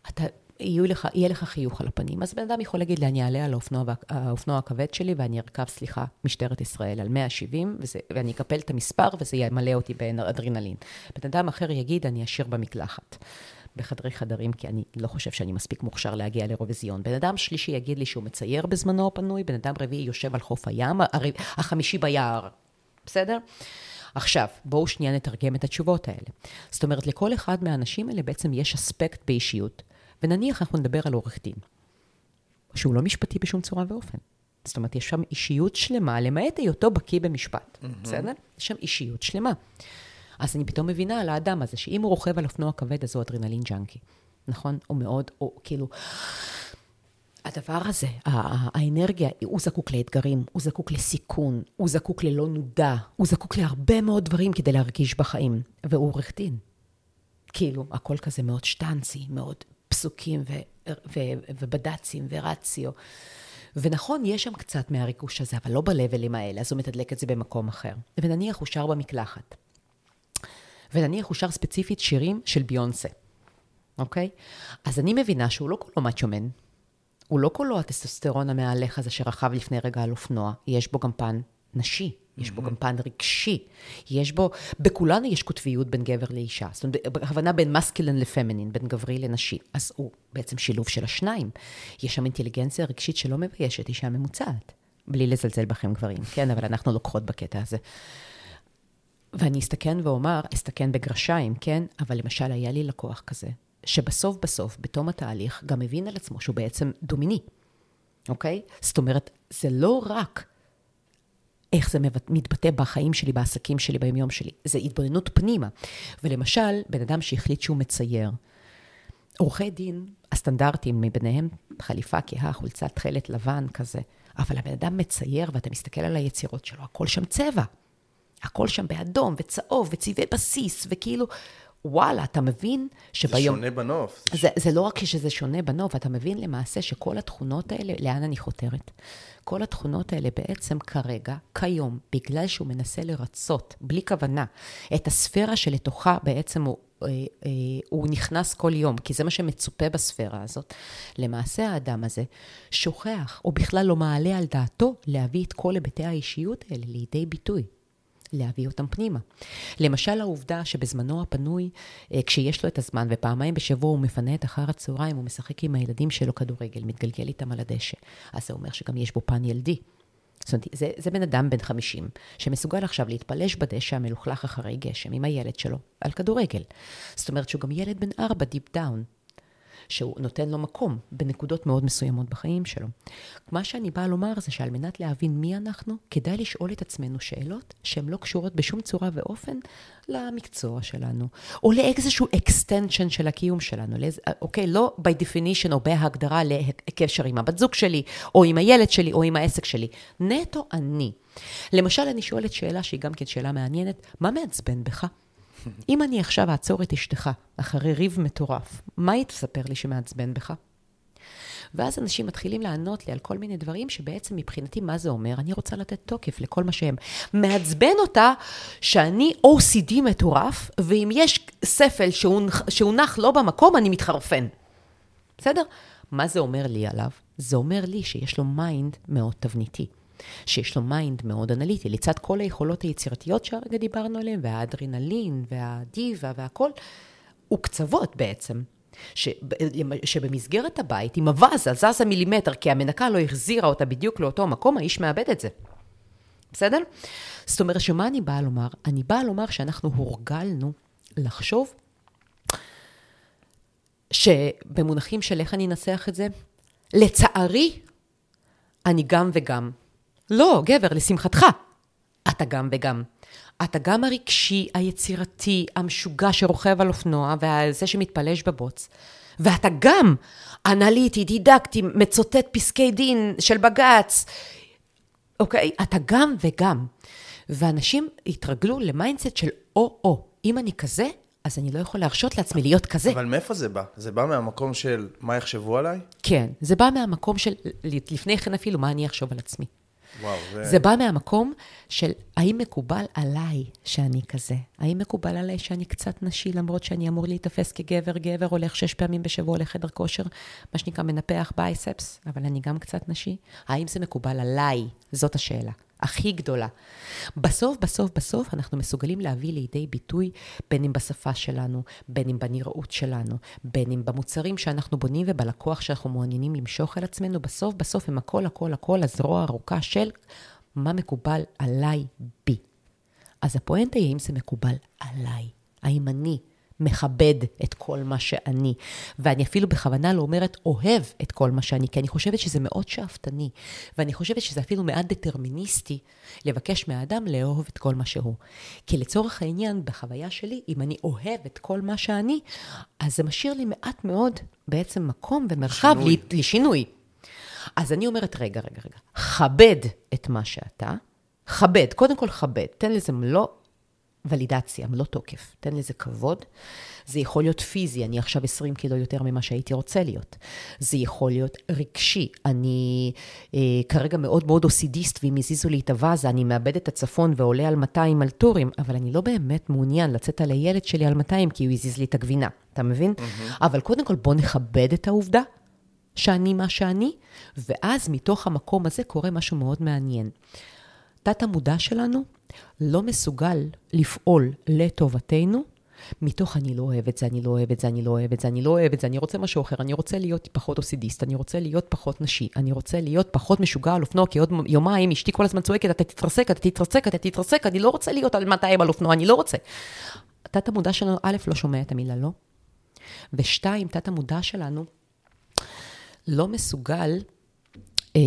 אתה יהיו לך, יהיה לך חיוך על הפנים. אז בן אדם יכול להגיד לי, אני אעלה על האופנוע, האופנוע הכבד שלי ואני ארכב, סליחה, משטרת ישראל על 170, וזה, ואני אקפל את המספר וזה ימלא אותי באדרנלין. בן אדם אחר יגיד, אני אשאיר במקלחת. בחדרי חדרים, כי אני לא חושב שאני מספיק מוכשר להגיע לאירוויזיון. בן אדם שלישי יגיד לי שהוא מצייר בזמנו הפנוי, בן אדם רביעי יושב על חוף הים, החמישי ביער. בסדר? עכשיו, בואו שנייה נתרגם את התשובות האלה. זאת אומרת, לכל אחד מהאנשים האלה בעצם יש אספקט באישיות ונניח אנחנו נדבר על עורך דין, שהוא לא משפטי בשום צורה ואופן. זאת אומרת, יש שם אישיות שלמה, למעט היותו בקיא במשפט, mm-hmm. בסדר? יש שם אישיות שלמה. אז אני פתאום מבינה על האדם הזה, שאם הוא רוכב על אופנוע כבד, אז הוא אדרנלין ג'אנקי, נכון? הוא מאוד, או כאילו... הדבר הזה, האנרגיה, הוא זקוק לאתגרים, הוא זקוק לסיכון, הוא זקוק ללא נודע, הוא זקוק להרבה מאוד דברים כדי להרגיש בחיים, והוא עורך דין. כאילו, הכל כזה מאוד שטנצי, מאוד פסוקים ו- ו- ובד"צים ורציו. ונכון, יש שם קצת מהריגוש הזה, אבל לא בלבלים האלה, אז הוא מתדלק את זה במקום אחר. ונניח הוא שר במקלחת. ונניח הוא שר ספציפית שירים של ביונסה, אוקיי? אז אני מבינה שהוא לא כולו מאצ'ומן, הוא לא כולו הטסטוסטרון המהלך הזה שרכב לפני רגע על אופנוע, יש בו גם פן נשי. יש בו גם פן רגשי. יש בו, בכולנו יש קוטביות בין גבר לאישה. זאת אומרת, בכוונה בין מסקלן לפמינין, בין גברי לנשי. אז הוא בעצם שילוב של השניים. יש שם אינטליגנציה רגשית שלא מביישת אישה ממוצעת. בלי לזלזל בכם גברים, כן? אבל אנחנו לוקחות בקטע הזה. ואני אסתכן ואומר, אסתכן בגרשיים, כן? אבל למשל, היה לי לקוח כזה, שבסוף בסוף, בתום התהליך, גם הבין על עצמו שהוא בעצם דומיני, אוקיי? זאת אומרת, זה לא רק איך זה מתבטא בחיים שלי, בעסקים שלי, ביומיום שלי. זה התבוננות פנימה. ולמשל, בן אדם שהחליט שהוא מצייר, עורכי דין הסטנדרטיים מביניהם, חליפה כהה, חולצת תכלת לבן כזה, אבל הבן אדם מצייר ואתה מסתכל על היצירות שלו, הכל שם צבע. הכל שם באדום וצהוב וצבעי בסיס, וכאילו, וואלה, אתה מבין שביום... זה שונה בנוף. זה, זה לא רק שזה שונה בנוף, אתה מבין למעשה שכל התכונות האלה, לאן אני חותרת? כל התכונות האלה בעצם כרגע, כיום, בגלל שהוא מנסה לרצות, בלי כוונה, את הספירה שלתוכה בעצם הוא, אה, אה, הוא נכנס כל יום, כי זה מה שמצופה בספירה הזאת, למעשה האדם הזה שוכח, או בכלל לא מעלה על דעתו להביא את כל היבטי האישיות האלה לידי ביטוי. להביא אותם פנימה. למשל העובדה שבזמנו הפנוי, אה, כשיש לו את הזמן ופעמיים בשבוע הוא מפנה את אחר הצהריים, הוא משחק עם הילדים שלו כדורגל, מתגלגל איתם על הדשא. אז זה אומר שגם יש בו פן ילדי. זאת אומרת, זה, זה בן אדם בן 50, שמסוגל עכשיו להתפלש בדשא המלוכלך אחרי גשם עם הילד שלו על כדורגל. זאת אומרת שהוא גם ילד בן 4, deep down. שהוא נותן לו מקום בנקודות מאוד מסוימות בחיים שלו. מה שאני באה לומר זה שעל מנת להבין מי אנחנו, כדאי לשאול את עצמנו שאלות שהן לא קשורות בשום צורה ואופן למקצוע שלנו, או לאיזשהו extension של הקיום שלנו, לאיז, אוקיי? לא by definition או בהגדרה לקשר עם הבת זוג שלי, או עם הילד שלי, או עם העסק שלי. נטו אני. למשל, אני שואלת שאלה שהיא גם כן שאלה מעניינת, מה מעצבן בך? אם אני עכשיו אעצור את אשתך אחרי ריב מטורף, מה היא תספר לי שמעצבן בך? ואז אנשים מתחילים לענות לי על כל מיני דברים שבעצם מבחינתי, מה זה אומר? אני רוצה לתת תוקף לכל מה שהם. מעצבן אותה שאני OCD מטורף, ואם יש ספל שהונח, לא במקום, אני מתחרפן. בסדר? מה זה אומר לי עליו? זה אומר לי שיש לו mind מאוד תבניתי. שיש לו mind מאוד אנליטי, לצד כל היכולות היצירתיות שהרגע דיברנו עליהן, והאדרנלין, והדיבה והכל, הוא קצוות בעצם. ש, שבמסגרת הבית, אם הווזה זזה מילימטר, כי המנקה לא החזירה אותה בדיוק לאותו מקום, האיש מאבד את זה. בסדר? זאת אומרת, שמה אני באה לומר? אני באה לומר שאנחנו הורגלנו לחשוב שבמונחים של איך אני אנסח את זה, לצערי, אני גם וגם. לא, גבר, לשמחתך, אתה גם וגם. אתה גם הרגשי, היצירתי, המשוגע שרוכב על אופנוע, וזה שמתפלש בבוץ, ואתה גם אנליטי, דידקטי, מצוטט פסקי דין של בג"ץ, אוקיי? אתה גם וגם. ואנשים התרגלו ל mindset של או-או. אם אני כזה, אז אני לא יכול להרשות לעצמי להיות כזה. אבל מאיפה זה בא? זה בא מהמקום של מה יחשבו עליי? כן, זה בא מהמקום של, לפני כן אפילו, מה אני אחשוב על עצמי. וואו, זה... זה בא מהמקום של האם מקובל עליי שאני כזה? האם מקובל עליי שאני קצת נשי, למרות שאני אמור להיתפס כגבר, גבר הולך שש פעמים בשבוע לחדר כושר, מה שנקרא מנפח biceps, אבל אני גם קצת נשי? האם זה מקובל עליי? זאת השאלה. הכי גדולה. בסוף, בסוף, בסוף, אנחנו מסוגלים להביא לידי ביטוי, בין אם בשפה שלנו, בין אם בנראות שלנו, בין אם במוצרים שאנחנו בונים ובלקוח שאנחנו מעוניינים למשוך אל עצמנו, בסוף, בסוף הם הכל, הכל, הכל הזרוע הארוכה של מה מקובל עליי בי. אז הפואנטה היא האם זה מקובל עליי. האם אני מכבד את כל מה שאני. ואני אפילו בכוונה לא אומרת אוהב את כל מה שאני, כי אני חושבת שזה מאוד שאפתני. ואני חושבת שזה אפילו מעט דטרמיניסטי לבקש מהאדם לאהוב את כל מה שהוא. כי לצורך העניין, בחוויה שלי, אם אני אוהב את כל מה שאני, אז זה משאיר לי מעט מאוד בעצם מקום ומרחב שינוי. לשינוי. אז אני אומרת, רגע, רגע, רגע, כבד את מה שאתה, כבד, קודם כל כבד, תן לזה מלוא ולידציה, מלוא תוקף. תן לזה כבוד. זה יכול להיות פיזי, אני עכשיו 20 קילו יותר ממה שהייתי רוצה להיות. זה יכול להיות רגשי. אני אה, כרגע מאוד מאוד אוסידיסט, ואם הזיזו לי את הווזה, אני מאבד את הצפון ועולה על 200 על טורים, אבל אני לא באמת מעוניין לצאת על הילד שלי על 200, כי הוא הזיז לי את הגבינה, אתה מבין? Mm-hmm. אבל קודם כל, בוא נכבד את העובדה שאני מה שאני, ואז מתוך המקום הזה קורה משהו מאוד מעניין. תת המודע שלנו לא מסוגל לפעול לטובתנו, מתוך אני לא אוהב את זה, אני לא אוהב את זה, אני לא אוהב את זה, אני לא אוהב את זה, אני רוצה משהו אחר, אני רוצה להיות פחות אוסידיסט, אני רוצה להיות פחות נשי, אני רוצה להיות פחות משוגע על אופנוע, כי עוד יומיים אשתי כל הזמן צועקת, אתה תתרסק, אתה תתרסק, אתה תתרסק, אני לא רוצה להיות על 200 על אופנוע, אני לא רוצה. תת המודע שלנו, א', לא שומע את המילה לא, ושתיים, תת המודע שלנו לא מסוגל אה,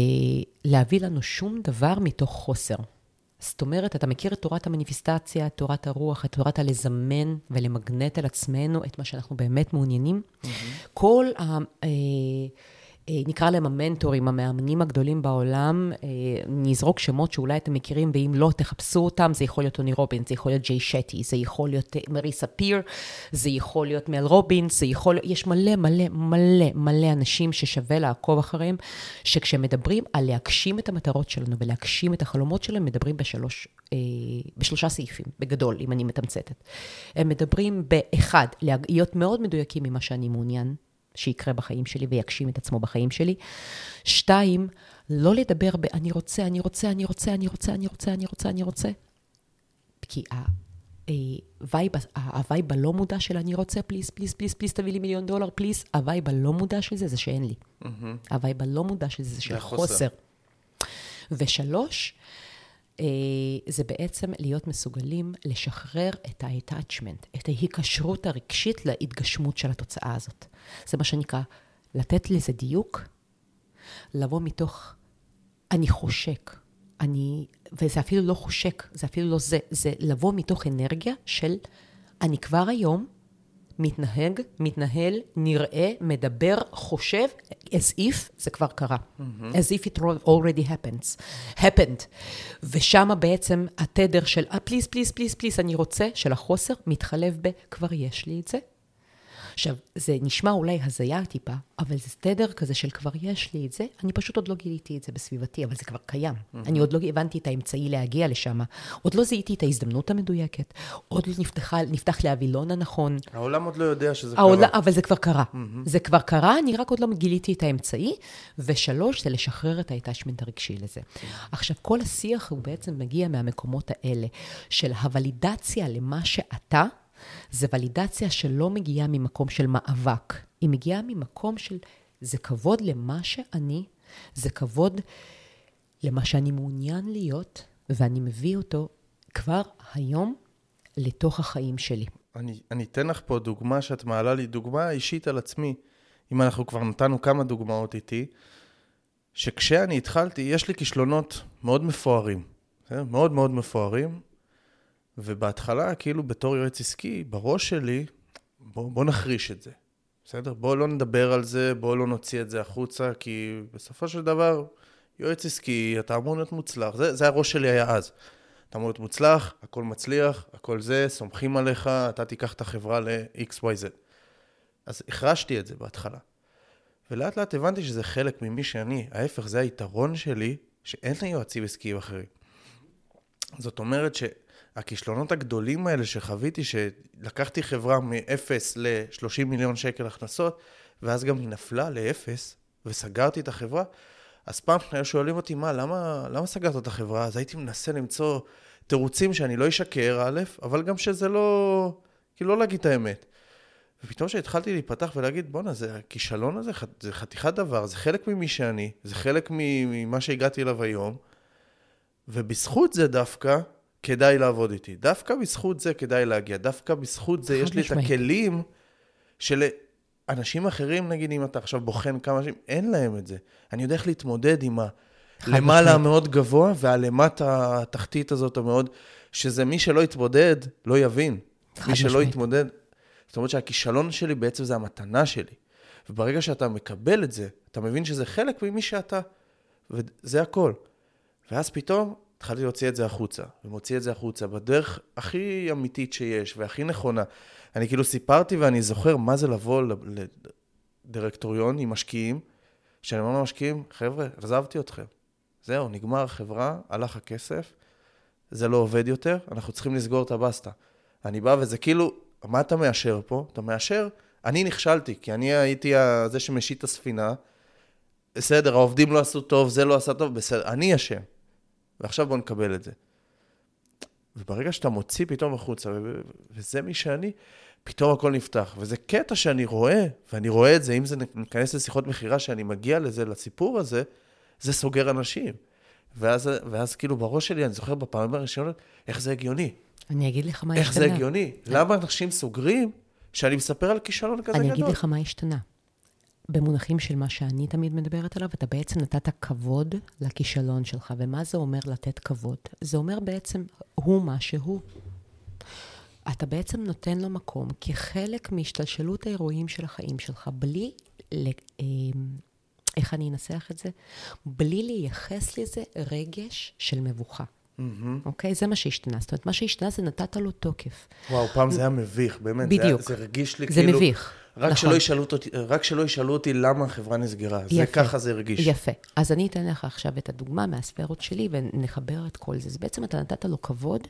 להביא לנו שום דבר מתוך חוסר. זאת אומרת, אתה מכיר את תורת המניפיסטציה, את תורת הרוח, את תורת הלזמן ולמגנט על עצמנו את מה שאנחנו באמת מעוניינים. Mm-hmm. כל ה... אה, אה, נקרא להם המנטורים, המאמנים הגדולים בעולם, אה, נזרוק שמות שאולי אתם מכירים, ואם לא, תחפשו אותם, זה יכול להיות טוני רובינס, זה יכול להיות ג'יי שטי, זה יכול להיות מריסה פיר, זה יכול להיות מל רובינס, זה יכול, יש מלא מלא מלא מלא אנשים ששווה לעקוב אחריהם, שכשמדברים על להגשים את המטרות שלנו ולהגשים את החלומות שלהם, מדברים בשלוש, אה, בשלושה סעיפים, בגדול, אם אני מתמצתת. הם מדברים באחד, להיות מאוד מדויקים ממה שאני מעוניין. שיקרה בחיים שלי ויגשים את עצמו בחיים שלי. שתיים, לא לדבר ב- אני רוצה, אני רוצה, אני רוצה, אני רוצה, אני רוצה, אני רוצה, אני רוצה. כי ה vibe, ה vibe הלא מודע של אני רוצה, please, please, please, please, תביא לי מיליון דולר, please, ה vibe הלא מודע של זה, זה שאין לי. ה vibe הלא מודע של זה, זה של חוסר. ושלוש, אה, זה בעצם להיות מסוגלים לשחרר את ה-attachment, את ההיקשרות הרגשית להתגשמות של התוצאה הזאת. זה מה שנקרא, לתת לזה דיוק, לבוא מתוך, אני חושק, אני, וזה אפילו לא חושק, זה אפילו לא זה, זה לבוא מתוך אנרגיה של, אני כבר היום מתנהג, מתנהל, נראה, מדבר, חושב, as if זה כבר קרה. Mm-hmm. as if it already happens, happened. ושם בעצם התדר של, please, please, please, please, אני רוצה, של החוסר, מתחלף ב, כבר יש לי את זה, עכשיו, זה נשמע אולי הזיה טיפה, אבל זה תדר כזה של כבר יש לי את זה, אני פשוט עוד לא גיליתי את זה בסביבתי, אבל זה כבר קיים. Mm-hmm. אני עוד לא הבנתי את האמצעי להגיע לשם, עוד לא זיהיתי את ההזדמנות המדויקת, עוד לא נפתחה, נפתח לי הווילון הנכון. העולם עוד לא יודע שזה העולם, קרה. אבל זה כבר קרה. Mm-hmm. זה כבר קרה, אני רק עוד לא גיליתי את האמצעי. ושלוש, זה לשחרר את ההתאשמנט הרגשי לזה. Mm-hmm. עכשיו, כל השיח הוא בעצם מגיע מהמקומות האלה, של הוולידציה למה שאתה, זה ולידציה שלא מגיעה ממקום של מאבק, היא מגיעה ממקום של זה כבוד למה שאני, זה כבוד למה שאני מעוניין להיות, ואני מביא אותו כבר היום לתוך החיים שלי. אני, אני אתן לך פה דוגמה שאת מעלה לי, דוגמה אישית על עצמי. אם אנחנו כבר נתנו כמה דוגמאות איתי, שכשאני התחלתי, יש לי כישלונות מאוד מפוארים. מאוד מאוד מפוארים, ובהתחלה, כאילו בתור יועץ עסקי, בראש שלי, בוא, בוא נחריש את זה. בסדר? בואו לא נדבר על זה, בואו לא נוציא את זה החוצה, כי בסופו של דבר, יועץ עסקי, אתה אמור להיות מוצלח. זה, זה הראש שלי היה אז. אתה אמור להיות מוצלח, הכל מצליח, הכל זה, סומכים עליך, אתה תיקח את החברה ל-XYZ. אז החרשתי את זה בהתחלה. ולאט לאט הבנתי שזה חלק ממי שאני. ההפך, זה היתרון שלי, שאין לי יועצים עסקיים אחרים. זאת אומרת שהכישלונות הגדולים האלה שחוויתי, שלקחתי חברה מ-0 ל-30 מיליון שקל הכנסות, ואז גם היא נפלה ל-0, וסגרתי את החברה, אז פעם היו שואלים אותי, מה, למה, למה סגרת את החברה? אז הייתי מנסה למצוא תירוצים שאני לא אשקר, א', אבל גם שזה לא... כאילו, לא להגיד את האמת. ופתאום כשהתחלתי להיפתח ולהגיד, בואנה, זה הכישלון הזה, זה חתיכת דבר, זה חלק ממי שאני, זה חלק ממה שהגעתי אליו היום, ובזכות זה דווקא כדאי לעבוד איתי. דווקא בזכות זה כדאי להגיע. דווקא בזכות זה יש לי את הכלים שלאנשים אחרים, נגיד, אם אתה עכשיו בוחן כמה אנשים, אין להם את זה. אני יודע איך להתמודד עם הלמעלה המאוד גבוה, והלמטה התחתית הזאת המאוד, שזה מי שלא יתמודד, לא יבין. מי שלא יתמודד... זאת אומרת שהכישלון שלי בעצם זה המתנה שלי. וברגע שאתה מקבל את זה, אתה מבין שזה חלק ממי שאתה, וזה הכל. ואז פתאום התחלתי להוציא את זה החוצה, ומוציא את זה החוצה בדרך הכי אמיתית שיש והכי נכונה. אני כאילו סיפרתי ואני זוכר מה זה לבוא לדירקטוריון עם משקיעים, שאני אומר למשקיעים, חבר'ה, עזבתי אתכם. זהו, נגמר החברה, הלך הכסף, זה לא עובד יותר, אנחנו צריכים לסגור את הבסטה. אני בא וזה כאילו, מה אתה מאשר פה? אתה מאשר, אני נכשלתי, כי אני הייתי זה שמשיט את הספינה. בסדר, העובדים לא עשו טוב, זה לא עשה טוב, בסדר, אני אשם. ועכשיו בוא נקבל את זה. וברגע שאתה מוציא פתאום החוצה, וזה מי שאני, פתאום הכל נפתח. וזה קטע שאני רואה, ואני רואה את זה, אם זה ניכנס לשיחות מכירה, שאני מגיע לזה, לסיפור הזה, זה סוגר אנשים. ואז, ואז כאילו בראש שלי, אני זוכר בפעמים הראשונות, איך זה הגיוני. אני אגיד לך מה השתנה. איך זה הגיוני? למה אנשים סוגרים כשאני מספר על כישלון כזה גדול? אני אגיד לך מה השתנה. במונחים של מה שאני תמיד מדברת עליו, אתה בעצם נתת כבוד לכישלון שלך. ומה זה אומר לתת כבוד? זה אומר בעצם, הוא מה שהוא. אתה בעצם נותן לו מקום כחלק מהשתלשלות האירועים של החיים שלך, בלי, אמ, איך אני אנסח את זה? בלי לייחס לזה רגש של מבוכה. Mm-hmm. אוקיי? זה מה שהשתנה. זאת אומרת, מה שהשתנה זה נתת לו תוקף. וואו, פעם זה היה מביך, באמת. בדיוק. זה, זה הרגיש לי זה כאילו... זה מביך. רק, נכון. שלא ישאלו אותי, רק שלא ישאלו אותי למה החברה נסגרה. יפה. זה ככה זה הרגיש. יפה. אז אני אתן לך עכשיו את הדוגמה מהספרות שלי, ונחבר את כל זה. אז בעצם אתה נתת לו כבוד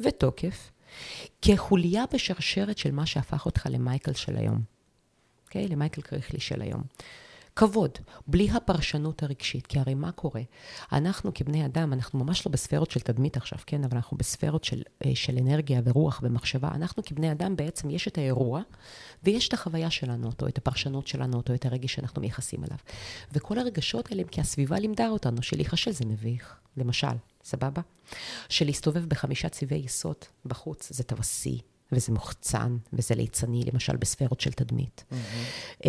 ותוקף, כחוליה בשרשרת של מה שהפך אותך למייקל של היום. אוקיי? למייקל קריכלי של היום. כבוד, בלי הפרשנות הרגשית. כי הרי מה קורה? אנחנו כבני אדם, אנחנו ממש לא בספרות של תדמית עכשיו, כן? אבל אנחנו בספרות של, אה, של אנרגיה ורוח ומחשבה. אנחנו כבני אדם, בעצם יש את האירוע, ויש את החוויה שלנו אותו, את הפרשנות שלנו אותו, את הרגש שאנחנו מייחסים אליו. וכל הרגשות האלה כי הסביבה לימדה אותנו שלהיכשל זה מביך. למשל, סבבה? שלהסתובב בחמישה צבעי יסוד בחוץ זה טווסי, וזה מוחצן, וזה ליצני, למשל בספרות של תדמית. Mm-hmm.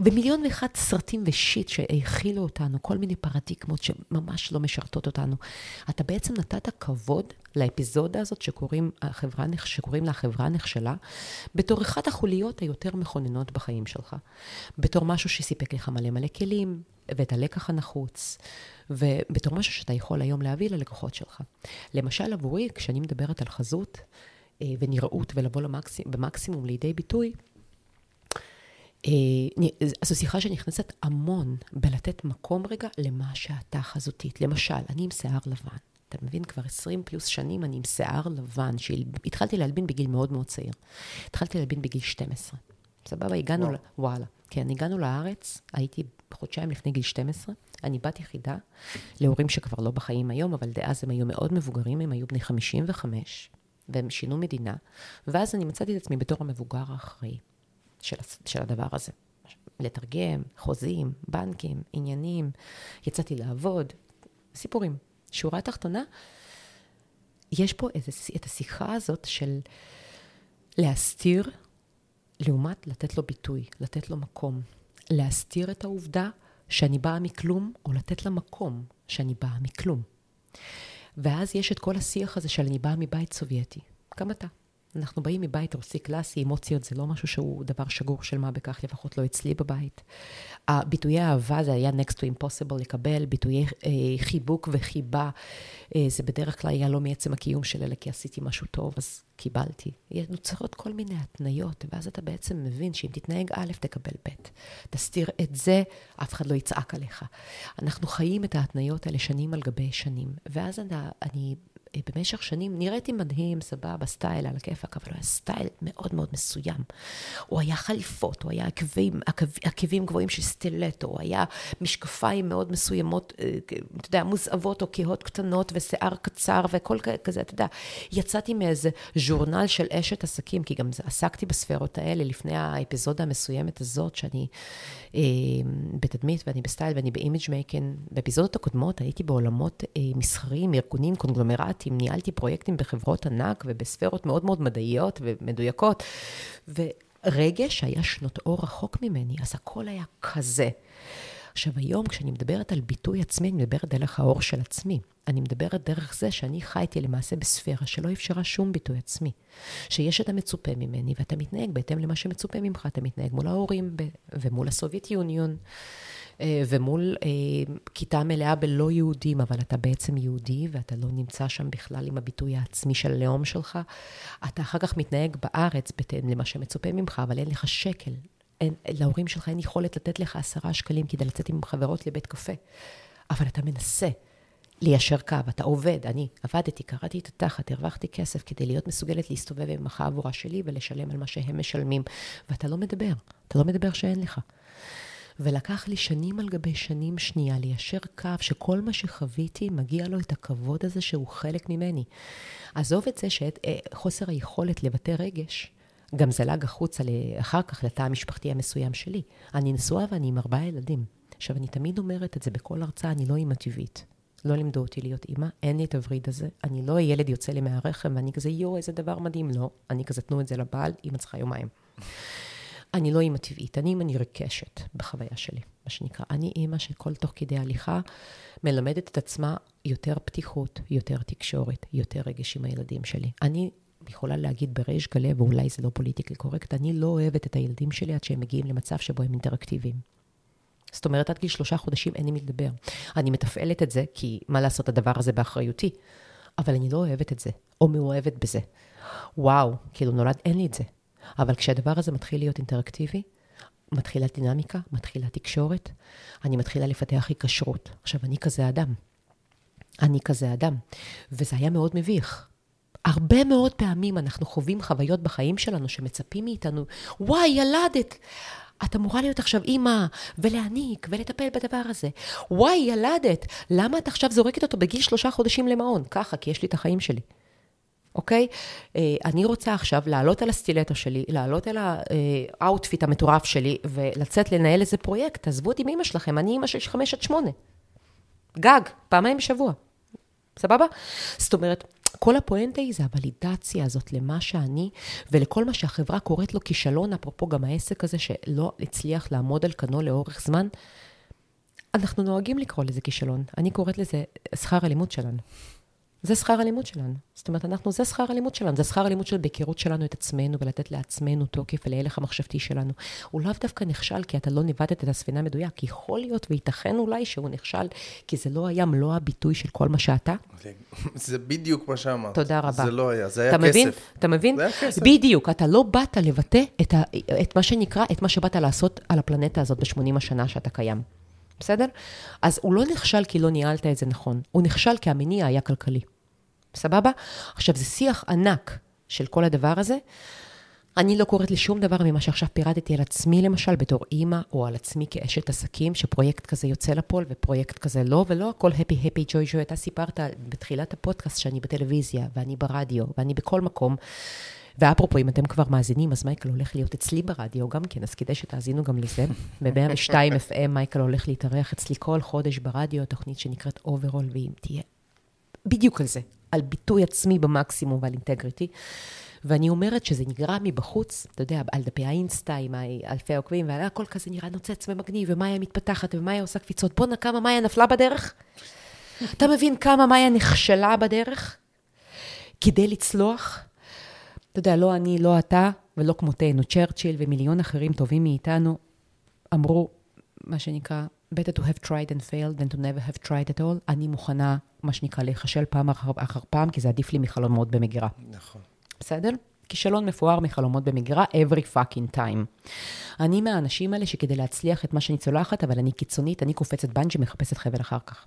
ומיליון ואחד סרטים ושיט שהאכילו אותנו, כל מיני פרדיגמות שממש לא משרתות אותנו. אתה בעצם נתת כבוד לאפיזודה הזאת שקוראים, החברה, שקוראים לה החברה נכשלה, בתור אחת החוליות היותר מכוננות בחיים שלך. בתור משהו שסיפק לך מלא מלא כלים, ואת הלקח הנחוץ, ובתור משהו שאתה יכול היום להביא ללקוחות שלך. למשל, עבורי, כשאני מדברת על חזות, ונראות ולבוא למקסימ, במקסימום לידי ביטוי, אה, זו שיחה שנכנסת המון בלתת מקום רגע למה שאתה חזותית. למשל, אני עם שיער לבן. אתה מבין? כבר 20 פלוס שנים אני עם שיער לבן, שהתחלתי להלבין בגיל מאוד מאוד צעיר. התחלתי להלבין בגיל 12. סבבה? הגענו, וואו. ל... וואלה. כן, הגענו לארץ, הייתי חודשיים לפני גיל 12. אני בת יחידה להורים שכבר לא בחיים היום, אבל דאז הם היו מאוד מבוגרים, הם היו בני 55. והם שינו מדינה, ואז אני מצאתי את עצמי בתור המבוגר האחראי של, של הדבר הזה. לתרגם, חוזים, בנקים, עניינים, יצאתי לעבוד, סיפורים. שורה תחתונה, יש פה איזה, את השיחה הזאת של להסתיר, לעומת לתת לו ביטוי, לתת לו מקום. להסתיר את העובדה שאני באה מכלום, או לתת לה מקום שאני באה מכלום. ואז יש את כל השיח הזה של אני באה מבית סובייטי. גם אתה. אנחנו באים מבית רוסי קלאסי, אמוציות זה לא משהו שהוא דבר שגור של מה בכך, לפחות לא אצלי בבית. ביטויי אהבה זה היה next to impossible לקבל, ביטויי אה, חיבוק וחיבה, אה, זה בדרך כלל היה לא מעצם הקיום של אלה, כי עשיתי משהו טוב, אז קיבלתי. נוצרות כל מיני התניות, ואז אתה בעצם מבין שאם תתנהג א', תקבל ב'. תסתיר את זה, אף אחד לא יצעק עליך. אנחנו חיים את ההתניות האלה שנים על גבי שנים, ואז אני, אני במשך שנים נראיתי מדהים, סבבה, style על הכיפאק, אבל הוא היה style מאוד מאוד מסוים. הוא היה חליפות, הוא היה עקבים, עקב, עקבים גבוהים של סטילטו, הוא היה משקפיים מאוד מסוימות, אה, אתה יודע, מוזהבות או כהות קטנות ושיער קצר וכל כזה, אתה יודע. יצאתי מאיזה ז'ורנל של אשת עסקים, כי גם עסקתי בספרות האלה לפני האפיזודה המסוימת הזאת, שאני אה, בתדמית ואני ב style ואני ב image making. באפיזודות הקודמות הייתי בעולמות אה, מסחריים, ארגונים, קונגלומרט. פרויקטים, ניהלתי פרויקטים בחברות ענק ובספרות מאוד מאוד מדעיות ומדויקות. ורגש היה שנות אור רחוק ממני, אז הכל היה כזה. עכשיו, היום כשאני מדברת על ביטוי עצמי, אני מדברת דרך האור של עצמי. אני מדברת דרך זה שאני חייתי למעשה בספירה שלא אפשרה שום ביטוי עצמי. שיש את המצופה ממני, ואתה מתנהג בהתאם למה שמצופה ממך. אתה מתנהג מול ההורים ומול הסובייט יוניון. אה, ומול אה, כיתה מלאה בלא יהודים, אבל אתה בעצם יהודי, ואתה לא נמצא שם בכלל עם הביטוי העצמי של הלאום שלך. אתה אחר כך מתנהג בארץ בהתאם למה שמצופה ממך, אבל אין לך שקל. אין, להורים שלך אין יכולת לתת לך עשרה שקלים כדי לצאת עם חברות לבית קפה. אבל אתה מנסה ליישר קו, אתה עובד, אני עבדתי, קראתי את התחת, הרווחתי כסף כדי להיות מסוגלת להסתובב עם החבורה שלי ולשלם על מה שהם משלמים, ואתה לא מדבר, אתה לא מדבר שאין לך. ולקח לי שנים על גבי שנים שנייה ליישר קו שכל מה שחוויתי מגיע לו את הכבוד הזה שהוא חלק ממני. עזוב את זה שחוסר אה, היכולת לבטא רגש, גם זלג החוצה אחר כך לתא המשפחתי המסוים שלי. אני נשואה ואני עם ארבעה ילדים. עכשיו, אני תמיד אומרת את זה בכל הרצאה, אני לא אימא טבעית. לא לימדו אותי להיות אימא, אין לי את הווריד הזה. אני לא ילד יוצא לי מהרחם ואני כזה, יואו, איזה דבר מדהים. לא, אני כזה, תנו את זה לבעל, אימא צריכה יומיים. אני לא אימא טבעית, אני אימא נרכשת בחוויה שלי, מה שנקרא. אני אימא שכל תוך כדי הליכה מלמדת את עצמה יותר פתיחות, יותר תקשורת, יותר רגש עם הילדים שלי. אני יכולה להגיד בריש גלי, ואולי זה לא פוליטיקלי קורקט, אני לא אוהבת את הילדים שלי עד שהם מגיעים למצב שבו הם אינטראקטיביים. זאת אומרת, עד גיל שלושה חודשים אין לי מי לדבר. אני מתפעלת את זה, כי מה לעשות, הדבר הזה באחריותי. אבל אני לא אוהבת את זה, או מאוהבת בזה. וואו, כאילו נולד, אין לי את זה. אבל כשהדבר הזה מתחיל להיות אינטראקטיבי, מתחילה דינמיקה, מתחילה תקשורת, אני מתחילה לפתח היקשרות. עכשיו, אני כזה אדם. אני כזה אדם. וזה היה מאוד מביך. הרבה מאוד פעמים אנחנו חווים חוויות בחיים שלנו שמצפים מאיתנו, וואי, ילדת. את אמורה להיות עכשיו אימא, ולהעניק, ולטפל בדבר הזה. וואי, ילדת, למה את עכשיו זורקת אותו בגיל שלושה חודשים למעון? ככה, כי יש לי את החיים שלי. אוקיי? אה, אני רוצה עכשיו לעלות על הסטילטו שלי, לעלות על ה outfit המטורף שלי, ולצאת לנהל איזה פרויקט. תעזבו אותי מאמא שלכם, אני אימא של חמש עד שמונה. גג, פעמיים בשבוע. סבבה? זאת אומרת, כל הפואנטה היא זה הוולידציה הזאת למה שאני, ולכל מה שהחברה קוראת לו כישלון, אפרופו גם העסק הזה שלא הצליח לעמוד על כנו לאורך זמן. אנחנו נוהגים לקרוא לזה כישלון. אני קוראת לזה שכר הלימוד שלנו. זה שכר הלימוד שלנו. זאת אומרת, אנחנו, זה שכר הלימוד שלנו. זה שכר הלימוד של בהיכרות שלנו את עצמנו ולתת לעצמנו תוקף ולהלך המחשבתי שלנו. הוא לאו דווקא נכשל כי אתה לא ניווטת את הספינה מדויק. יכול להיות וייתכן אולי שהוא נכשל, כי זה לא היה מלוא הביטוי של כל מה שאתה. זה, זה בדיוק מה שאמרת. תודה רבה. זה לא היה, זה היה אתה כסף. מבין? אתה מבין? זה היה כסף. בדיוק. אתה לא באת לבטא את, ה, את מה שנקרא, את מה שבאת לעשות על הפלנטה הזאת ב-80 השנה שאתה קיים. בסדר? אז הוא לא נכשל כי לא ניהלת את זה נכון. הוא נכשל כי המניע היה כלכלי. סבבה? עכשיו, זה שיח ענק של כל הדבר הזה. אני לא קוראת לשום דבר ממה שעכשיו פירטתי על עצמי, למשל, בתור אימא, או על עצמי כאשת עסקים, שפרויקט כזה יוצא לפועל ופרויקט כזה לא, ולא הכל הפי הפי ג'וי ג'וי. אתה סיפרת בתחילת הפודקאסט שאני בטלוויזיה, ואני ברדיו, ואני בכל מקום. ואפרופו, אם אתם כבר מאזינים, אז מייקל הולך להיות אצלי ברדיו גם כן, אז כדאי שתאזינו גם לזה. *laughs* ב-102 FM מייקל הולך להתארח אצלי כל חודש ברדיו, תוכנית שנקראת אוברול, והיא תהיה בדיוק על זה, על ביטוי עצמי במקסימום ועל integrity. ואני אומרת שזה נראה מבחוץ, אתה יודע, על דפי האינסטה עם אלפי העוקבים, והכל כזה נראה נוצץ ומגניב, ומאיה מתפתחת, ומאיה עושה קפיצות. בואנה, כמה מאיה נפלה בדרך? אתה מבין כמה מאיה נכשלה בדרך? כדי לצלוח? אתה יודע, לא אני, לא אתה, ולא כמותנו. צ'רצ'יל ומיליון אחרים טובים מאיתנו אמרו, מה שנקרא, better to have tried and failed than to never have tried at all. אני מוכנה, מה שנקרא, להיכשל פעם אחר, אחר פעם, כי זה עדיף לי מחלומות במגירה. נכון. בסדר? כישלון מפואר מחלומות במגירה, every fucking time. אני מהאנשים האלה שכדי להצליח את מה שאני צולחת, אבל אני קיצונית, אני קופצת בנג'י, מחפשת חבל אחר כך.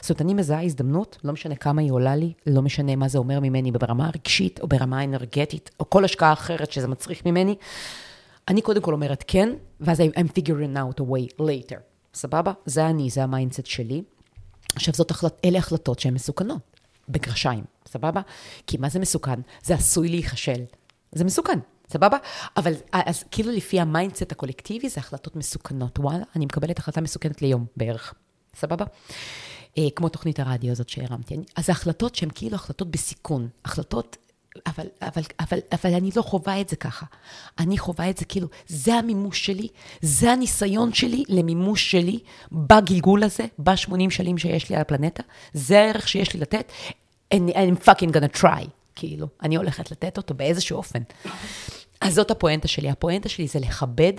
זאת אומרת, אני מזהה הזדמנות, לא משנה כמה היא עולה לי, לא משנה מה זה אומר ממני ברמה הרגשית, או ברמה האנרגטית, או כל השקעה אחרת שזה מצריך ממני. אני קודם כל אומרת כן, ואז I'm figuring out a way later. סבבה? זה אני, זה ה mindset שלי. עכשיו, זאת החלט, אלה החלטות שהן מסוכנות, בגרשיים, סבבה? כי מה זה מסוכן? זה עשוי להיכשל. זה מסוכן, סבבה? אבל אז כאילו לפי ה mindset הקולקטיבי, זה החלטות מסוכנות. וואלה, אני מקבלת החלטה מסוכנת ליום בערך, סבבה? אה, כמו תוכנית הרדיו הזאת שהרמתי. אז ההחלטות שהן כאילו החלטות בסיכון, החלטות אבל, אבל, אבל, אבל אני לא חווה את זה ככה. אני חווה את זה כאילו, זה המימוש שלי, זה הניסיון שלי למימוש שלי בגלגול הזה, ב-80 שנים שיש לי על הפלנטה, זה הערך שיש לי לתת, and I'm fucking gonna try, כאילו, אני הולכת לתת אותו באיזשהו אופן. אז זאת הפואנטה שלי. הפואנטה שלי זה לכבד,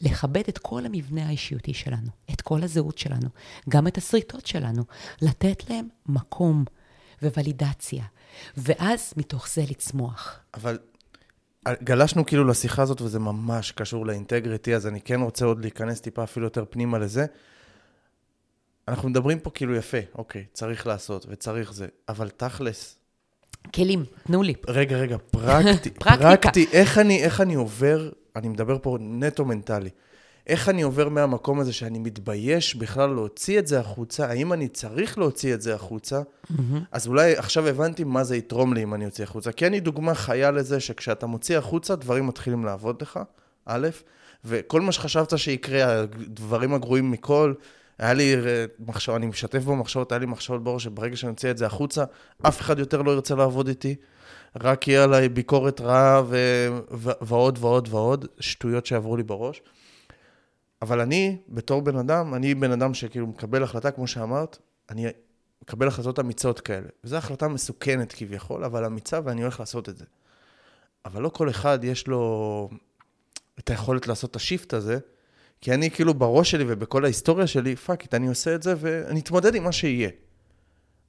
לכבד את כל המבנה האישיותי שלנו, את כל הזהות שלנו, גם את השריטות שלנו, לתת להם מקום וולידציה. ואז מתוך זה לצמוח. אבל גלשנו כאילו לשיחה הזאת, וזה ממש קשור לאינטגריטי, אז אני כן רוצה עוד להיכנס טיפה אפילו יותר פנימה לזה. אנחנו מדברים פה כאילו יפה, אוקיי, צריך לעשות וצריך זה, אבל תכלס. כלים, תנו לי. רגע, רגע, פרקטי, *laughs* פרקטי, איך אני, איך אני עובר, אני מדבר פה נטו מנטלי. איך אני עובר מהמקום הזה שאני מתבייש בכלל להוציא את זה החוצה, האם אני צריך להוציא את זה החוצה, mm-hmm. אז אולי עכשיו הבנתי מה זה יתרום לי אם אני אוציא החוצה. כי אני דוגמה חיה לזה שכשאתה מוציא החוצה, דברים מתחילים לעבוד לך, א', וכל מה שחשבת שיקרה, הדברים הגרועים מכל, היה לי מחשב, אני משתף במחשבות, היה לי מחשבות בראש שברגע שאני אוציא את זה החוצה, אף אחד יותר לא ירצה לעבוד איתי. רק יהיה עליי ביקורת רעה ו... ו... ועוד ועוד ועוד, שטויות שעברו לי בראש. אבל אני, בתור בן אדם, אני בן אדם שכאילו מקבל החלטה, כמו שאמרת, אני מקבל החלטות אמיצות כאלה. וזו החלטה מסוכנת כביכול, אבל אמיצה, ואני הולך לעשות את זה. אבל לא כל אחד יש לו את היכולת לעשות את ה shift הזה, כי אני כאילו בראש שלי ובכל ההיסטוריה שלי, fuck it, אני עושה את זה ואני אתמודד עם מה שיהיה.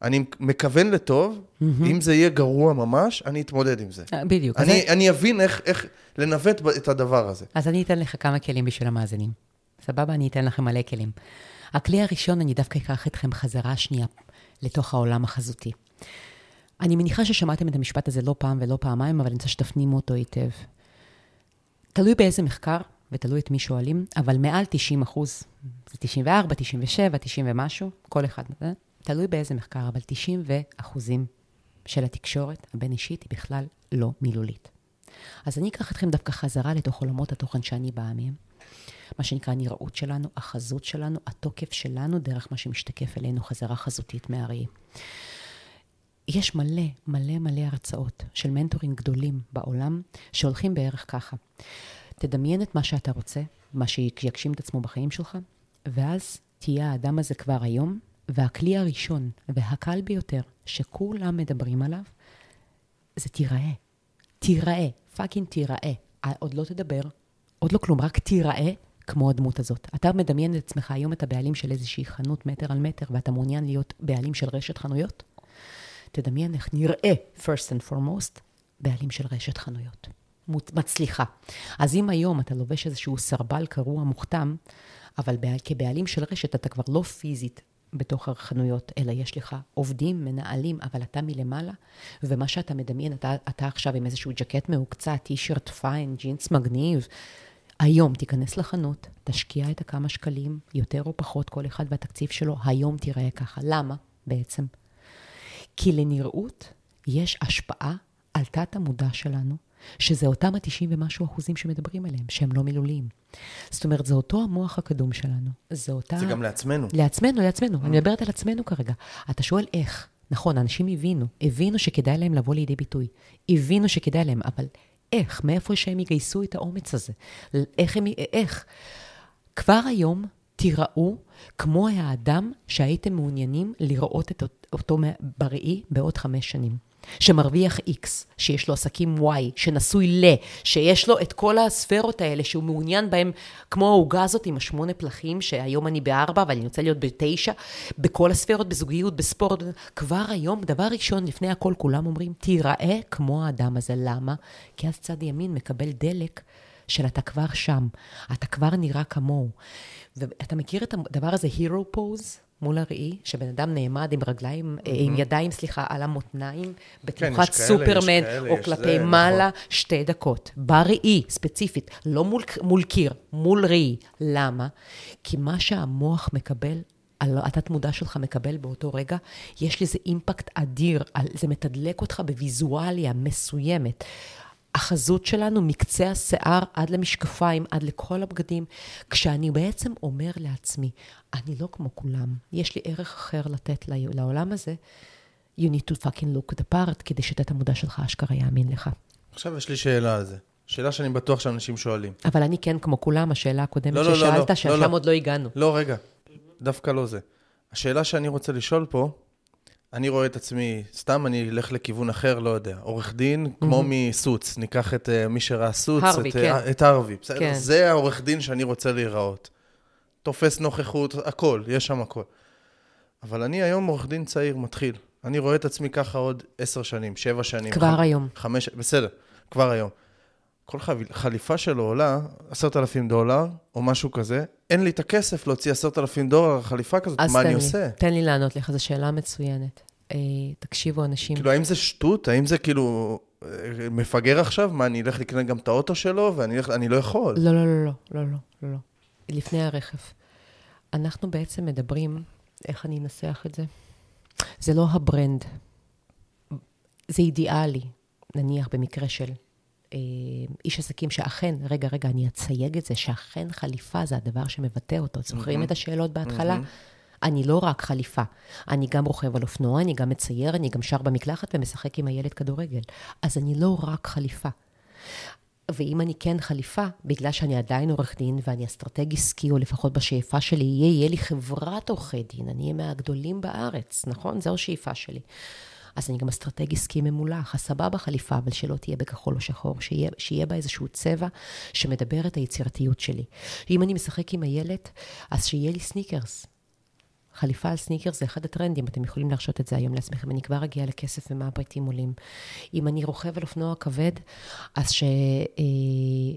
אני מכוון לטוב, mm-hmm. אם זה יהיה גרוע ממש, אני אתמודד עם זה. אה, בדיוק. אני, זה... אני אבין איך, איך לנווט את הדבר הזה. אז אני אתן לך כמה כלים בשביל המאזינים. סבבה? אני אתן לכם מלא כלים. הכלי הראשון, אני דווקא אקח אתכם חזרה שנייה לתוך העולם החזותי. אני מניחה ששמעתם את המשפט הזה לא פעם ולא פעמיים, אבל אני רוצה שתפנימו אותו היטב. תלוי באיזה מחקר, ותלוי את מי שואלים, אבל מעל 90 אחוז, זה 94, 97, 90 ומשהו, כל אחד, תלוי באיזה מחקר, אבל 90 אחוזים של התקשורת הבין-אישית היא בכלל לא מילולית. אז אני אקח אתכם דווקא חזרה לתוך עולמות התוכן שאני באה מהם. מה שנקרא הנראות שלנו, החזות שלנו, התוקף שלנו, דרך מה שמשתקף אלינו חזרה חזותית מהראי. יש מלא, מלא, מלא הרצאות של מנטורים גדולים בעולם, שהולכים בערך ככה. תדמיין את מה שאתה רוצה, מה שיגשים את עצמו בחיים שלך, ואז תהיה האדם הזה כבר היום, והכלי הראשון והקל ביותר שכולם מדברים עליו, זה תיראה. תיראה, פאקינג תיראה. עוד לא תדבר, עוד לא כלום, רק תיראה כמו הדמות הזאת. אתה מדמיין את עצמך היום את הבעלים של איזושהי חנות מטר על מטר, ואתה מעוניין להיות בעלים של רשת חנויות? תדמיין איך נראה, first and foremost, בעלים של רשת חנויות. מצליחה. אז אם היום אתה לובש איזשהו סרבל קרוע מוכתם, אבל כבעלים של רשת אתה כבר לא פיזית בתוך החנויות, אלא יש לך עובדים, מנהלים, אבל אתה מלמעלה, ומה שאתה מדמיין, אתה, אתה עכשיו עם איזשהו ג'קט מהוקצע, טישרט פיין, ג'ינס מגניב, היום תיכנס לחנות, תשקיע את הכמה שקלים, יותר או פחות, כל אחד והתקציב שלו, היום תיראה ככה. למה בעצם? כי לנראות יש השפעה על תת המודע שלנו, שזה אותם ה-90 ומשהו אחוזים שמדברים עליהם, שהם לא מילוליים. זאת אומרת, זה אותו המוח הקדום שלנו. זה אותה... זה גם לעצמנו. לעצמנו, לעצמנו. אני מדברת על עצמנו כרגע. אתה שואל איך. נכון, אנשים הבינו, הבינו שכדאי להם לבוא לידי ביטוי. הבינו שכדאי להם, אבל איך? מאיפה שהם יגייסו את האומץ הזה? איך הם... איך? כבר היום תיראו כמו האדם שהייתם מעוניינים לראות את אותו בראי בעוד חמש שנים. שמרוויח X, שיש לו עסקים Y, שנשוי ל, שיש לו את כל הספרות האלה שהוא מעוניין בהם, כמו העוגה הזאת עם השמונה פלחים, שהיום אני בארבע ואני רוצה להיות בתשע, בכל הספרות, בזוגיות, בספורט. כבר היום, דבר ראשון, לפני הכל, כולם אומרים, תיראה כמו האדם הזה. למה? כי אז צד ימין מקבל דלק של אתה כבר שם, אתה כבר נראה כמוהו. ואתה מכיר את הדבר הזה, hero pose? מול הראי, שבן אדם נעמד עם רגליים, mm-hmm. עם ידיים, סליחה, על המותניים, בתנוחת כן, סופרמן, כאלה, או כלפי זה, מעלה, נכון. שתי דקות. בראי, ספציפית, לא מול, מול קיר, מול ראי. למה? כי מה שהמוח מקבל, התת-מודע שלך מקבל באותו רגע, יש לזה אימפקט אדיר, זה מתדלק אותך בוויזואליה מסוימת. החזות שלנו מקצה השיער עד למשקפיים, עד לכל הבגדים, כשאני בעצם אומר לעצמי, אני לא כמו כולם, יש לי ערך אחר לתת לעולם הזה, you need to fucking look the part, כדי שתת המודע שלך אשכרה יאמין לך. עכשיו יש לי שאלה על זה. שאלה שאני בטוח שאנשים שואלים. אבל אני כן כמו כולם, השאלה הקודמת לא, ששאלת, לא, לא, ששם לא, לא. עוד לא הגענו. לא, רגע, דווקא לא זה. השאלה שאני רוצה לשאול פה, אני רואה את עצמי, סתם אני אלך לכיוון אחר, לא יודע, עורך דין, mm-hmm. כמו מסוץ, ניקח את uh, מי שראה סוץ, הרווי, את, כן. uh, את הרווי, בסדר? כן. זה העורך דין שאני רוצה להיראות. תופס נוכחות, הכל, יש שם הכל. אבל אני היום עורך דין צעיר, מתחיל. אני רואה את עצמי ככה עוד עשר שנים, שבע שנים. כבר ח... היום. חמש, בסדר, כבר היום. כל חליפה שלו עולה עשרת אלפים דולר, או משהו כזה, אין לי את הכסף להוציא עשרת אלפים דולר על חליפה כזאת, מה אני לי, עושה? אז תן לי לענות לך, זו שאלה מצוינת. אה, תקשיבו, אנשים... כאילו, האם זה שטות? האם זה כאילו אה, מפגר עכשיו? מה, אני אלך לקנות גם את האוטו שלו, ואני אלך, אני לא יכול. לא, לא, לא, לא, לא, לא, לא. לפני הרכב. אנחנו בעצם מדברים, איך אני אנסח את זה? זה לא ה brand. זה אידיאלי, נניח במקרה של איש עסקים שאכן, רגע, רגע, אני אצייג את זה, שאכן חליפה זה הדבר שמבטא אותו. זוכרים mm-hmm. את השאלות בהתחלה? Mm-hmm. אני לא רק חליפה, אני גם רוכב על אופנוע, אני גם מצייר, אני גם שר במקלחת ומשחק עם הילד כדורגל. אז אני לא רק חליפה. ואם אני כן חליפה, בגלל שאני עדיין עורך דין ואני אסטרטג עסקי, או לפחות בשאיפה שלי יהיה, יהיה לי חברת עורכי דין, אני אהיה מהגדולים בארץ, נכון? זו השאיפה שלי. אז אני גם אסטרטג עסקי ממולח, הסבבה חליפה, אבל שלא תהיה בכחול או שחור, שיהיה, שיהיה בה איזשהו צבע שמדבר את היצירתיות שלי. אם אני משחק עם הילד, אז שיהיה לי סניקרס. חליפה על סניקר זה אחד הטרנדים, אתם יכולים להרשות את זה היום לעצמכם. אני כבר אגיע לכסף ומה הפריטים עולים. אם אני רוכב על אופנוע כבד, אז שנניח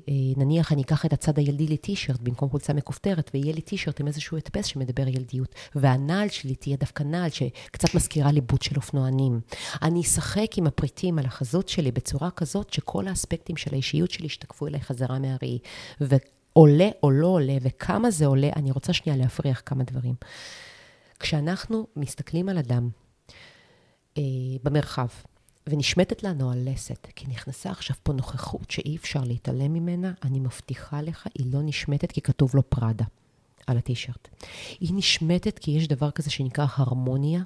אה, אה, אני אקח את הצד הילדי לטישרט במקום חולצה מכופתרת, ויהיה לי טישרט עם איזשהו הדפס שמדבר ילדיות. והנעל שלי תהיה דווקא נעל שקצת מזכירה לי boot של אופנוענים. אני אשחק עם הפריטים על החזות שלי בצורה כזאת שכל האספקטים של האישיות שלי ישתקפו אליי חזרה מהראי. ועולה או לא עולה, וכמה זה עולה, אני רוצה שנייה להפריח כמה דברים. כשאנחנו מסתכלים על אדם אה, במרחב, ונשמטת לנו הלסת, כי נכנסה עכשיו פה נוכחות שאי אפשר להתעלם ממנה, אני מבטיחה לך, היא לא נשמטת כי כתוב לו פראדה על הטישרט. היא נשמטת כי יש דבר כזה שנקרא הרמוניה,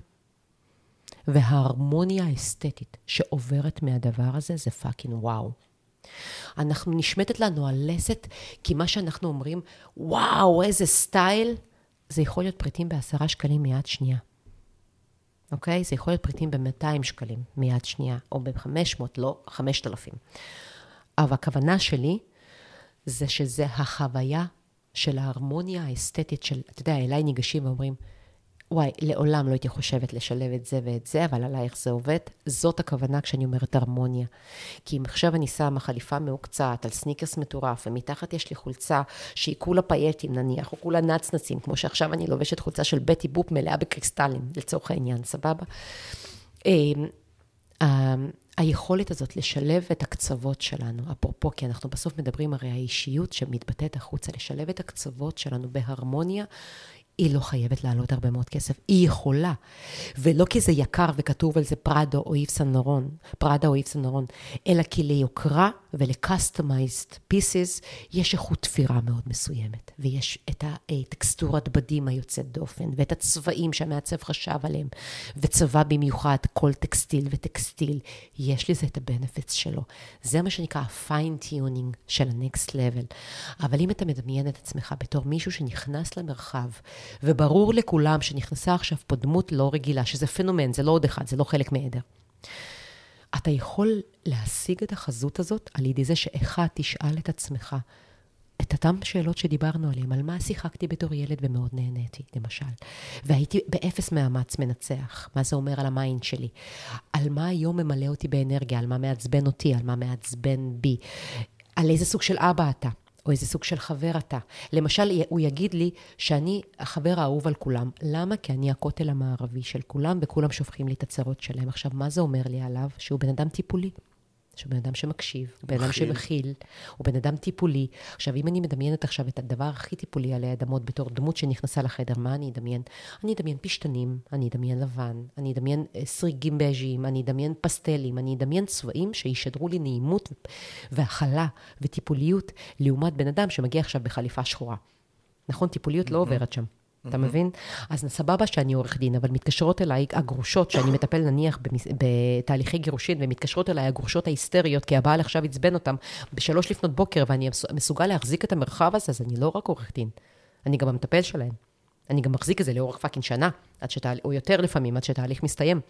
וההרמוניה האסתטית שעוברת מהדבר הזה זה fucking וואו. אנחנו נשמטת לנו הלסת, כי מה שאנחנו אומרים, וואו, איזה סטייל, זה יכול להיות פריטים בעשרה שקלים מיד שנייה. אוקיי? זה יכול להיות פריטים ב-200 שקלים מיד שנייה, או ב-500, לא 5,000. אבל הכוונה שלי זה שזה החוויה של ההרמוניה האסתטית של, אתה יודע, אליי ניגשים ואומרים, וואי, לעולם לא הייתי חושבת לשלב את זה ואת זה, אבל עלייך זה עובד. זאת הכוונה כשאני אומרת הרמוניה. כי אם עכשיו אני שמה חליפה מהוקצעת על סניקרס מטורף, ומתחת יש לי חולצה שהיא כולה פייטים נניח, או כולה נצנצים, כמו שעכשיו אני לובשת חולצה של בטי בופ מלאה בקריסטלים, לצורך העניין, סבבה? אמ, היכולת הזאת לשלב את הקצוות שלנו, אפרופו, כי אנחנו בסוף מדברים הרי האישיות שמתבטאת החוצה, לשלב את הקצוות שלנו בהרמוניה, היא לא חייבת לעלות הרבה מאוד כסף, היא יכולה. ולא כי זה יקר וכתוב על זה פראדו או איף סן נורון, פראדה או איף סן נורון, אלא כי ליוקרה ול-customized pieces יש איכות תפירה מאוד מסוימת, ויש את הטקסטורת בדים היוצאת דופן, ואת הצבעים שהמעצב חשב עליהם, וצבע במיוחד כל טקסטיל וטקסטיל, יש לזה את ה-benefits שלו. זה מה שנקרא ה-fine-tuning של ה-next level. אבל אם אתה מדמיין את עצמך בתור מישהו שנכנס למרחב, וברור לכולם שנכנסה עכשיו פה דמות לא רגילה, שזה פנומן, זה לא עוד אחד, זה לא חלק מעדר. אתה יכול להשיג את החזות הזאת על ידי זה שאחד, תשאל את עצמך את אותן שאלות שדיברנו עליהן, על מה שיחקתי בתור ילד ומאוד נהניתי, למשל. והייתי באפס מאמץ מנצח, מה זה אומר על ה mind שלי. על מה היום ממלא אותי באנרגיה, על מה מעצבן אותי, על מה מעצבן בי. על איזה סוג של אבא אתה. או איזה סוג של חבר אתה. למשל, הוא יגיד לי שאני החבר האהוב על כולם. למה? כי אני הכותל המערבי של כולם, וכולם שופכים לי את הצרות שלהם. עכשיו, מה זה אומר לי עליו? שהוא בן אדם טיפולי. שהוא בן אדם שמקשיב, הוא בן אדם שמכיל, הוא בן אדם טיפולי. עכשיו, אם אני מדמיינת עכשיו את הדבר הכי טיפולי עלי אדמות בתור דמות שנכנסה לחדר, מה אני אדמיין? אני אדמיין פשטנים, אני אדמיין לבן, אני אדמיין אה, סריגים בז'יים, אני אדמיין פסטלים, אני אדמיין צבעים שישדרו לי נעימות והכלה וטיפוליות, לעומת בן אדם שמגיע עכשיו בחליפה שחורה. נכון? טיפוליות לא עוברת שם. אתה מבין? אז סבבה שאני עורך דין, אבל מתקשרות אליי הגרושות, שאני מטפל נניח בתהליכי גירושין, ומתקשרות אליי הגרושות ההיסטריות, כי הבעל עכשיו עצבן אותם בשלוש לפנות בוקר, ואני מסוגל להחזיק את המרחב הזה, אז אני לא רק עורך דין, אני גם המטפל שלהם. אני גם מחזיק את זה לאורך fucking שנה, עד שתהל... או יותר לפעמים, עד שתהליך מסתיים.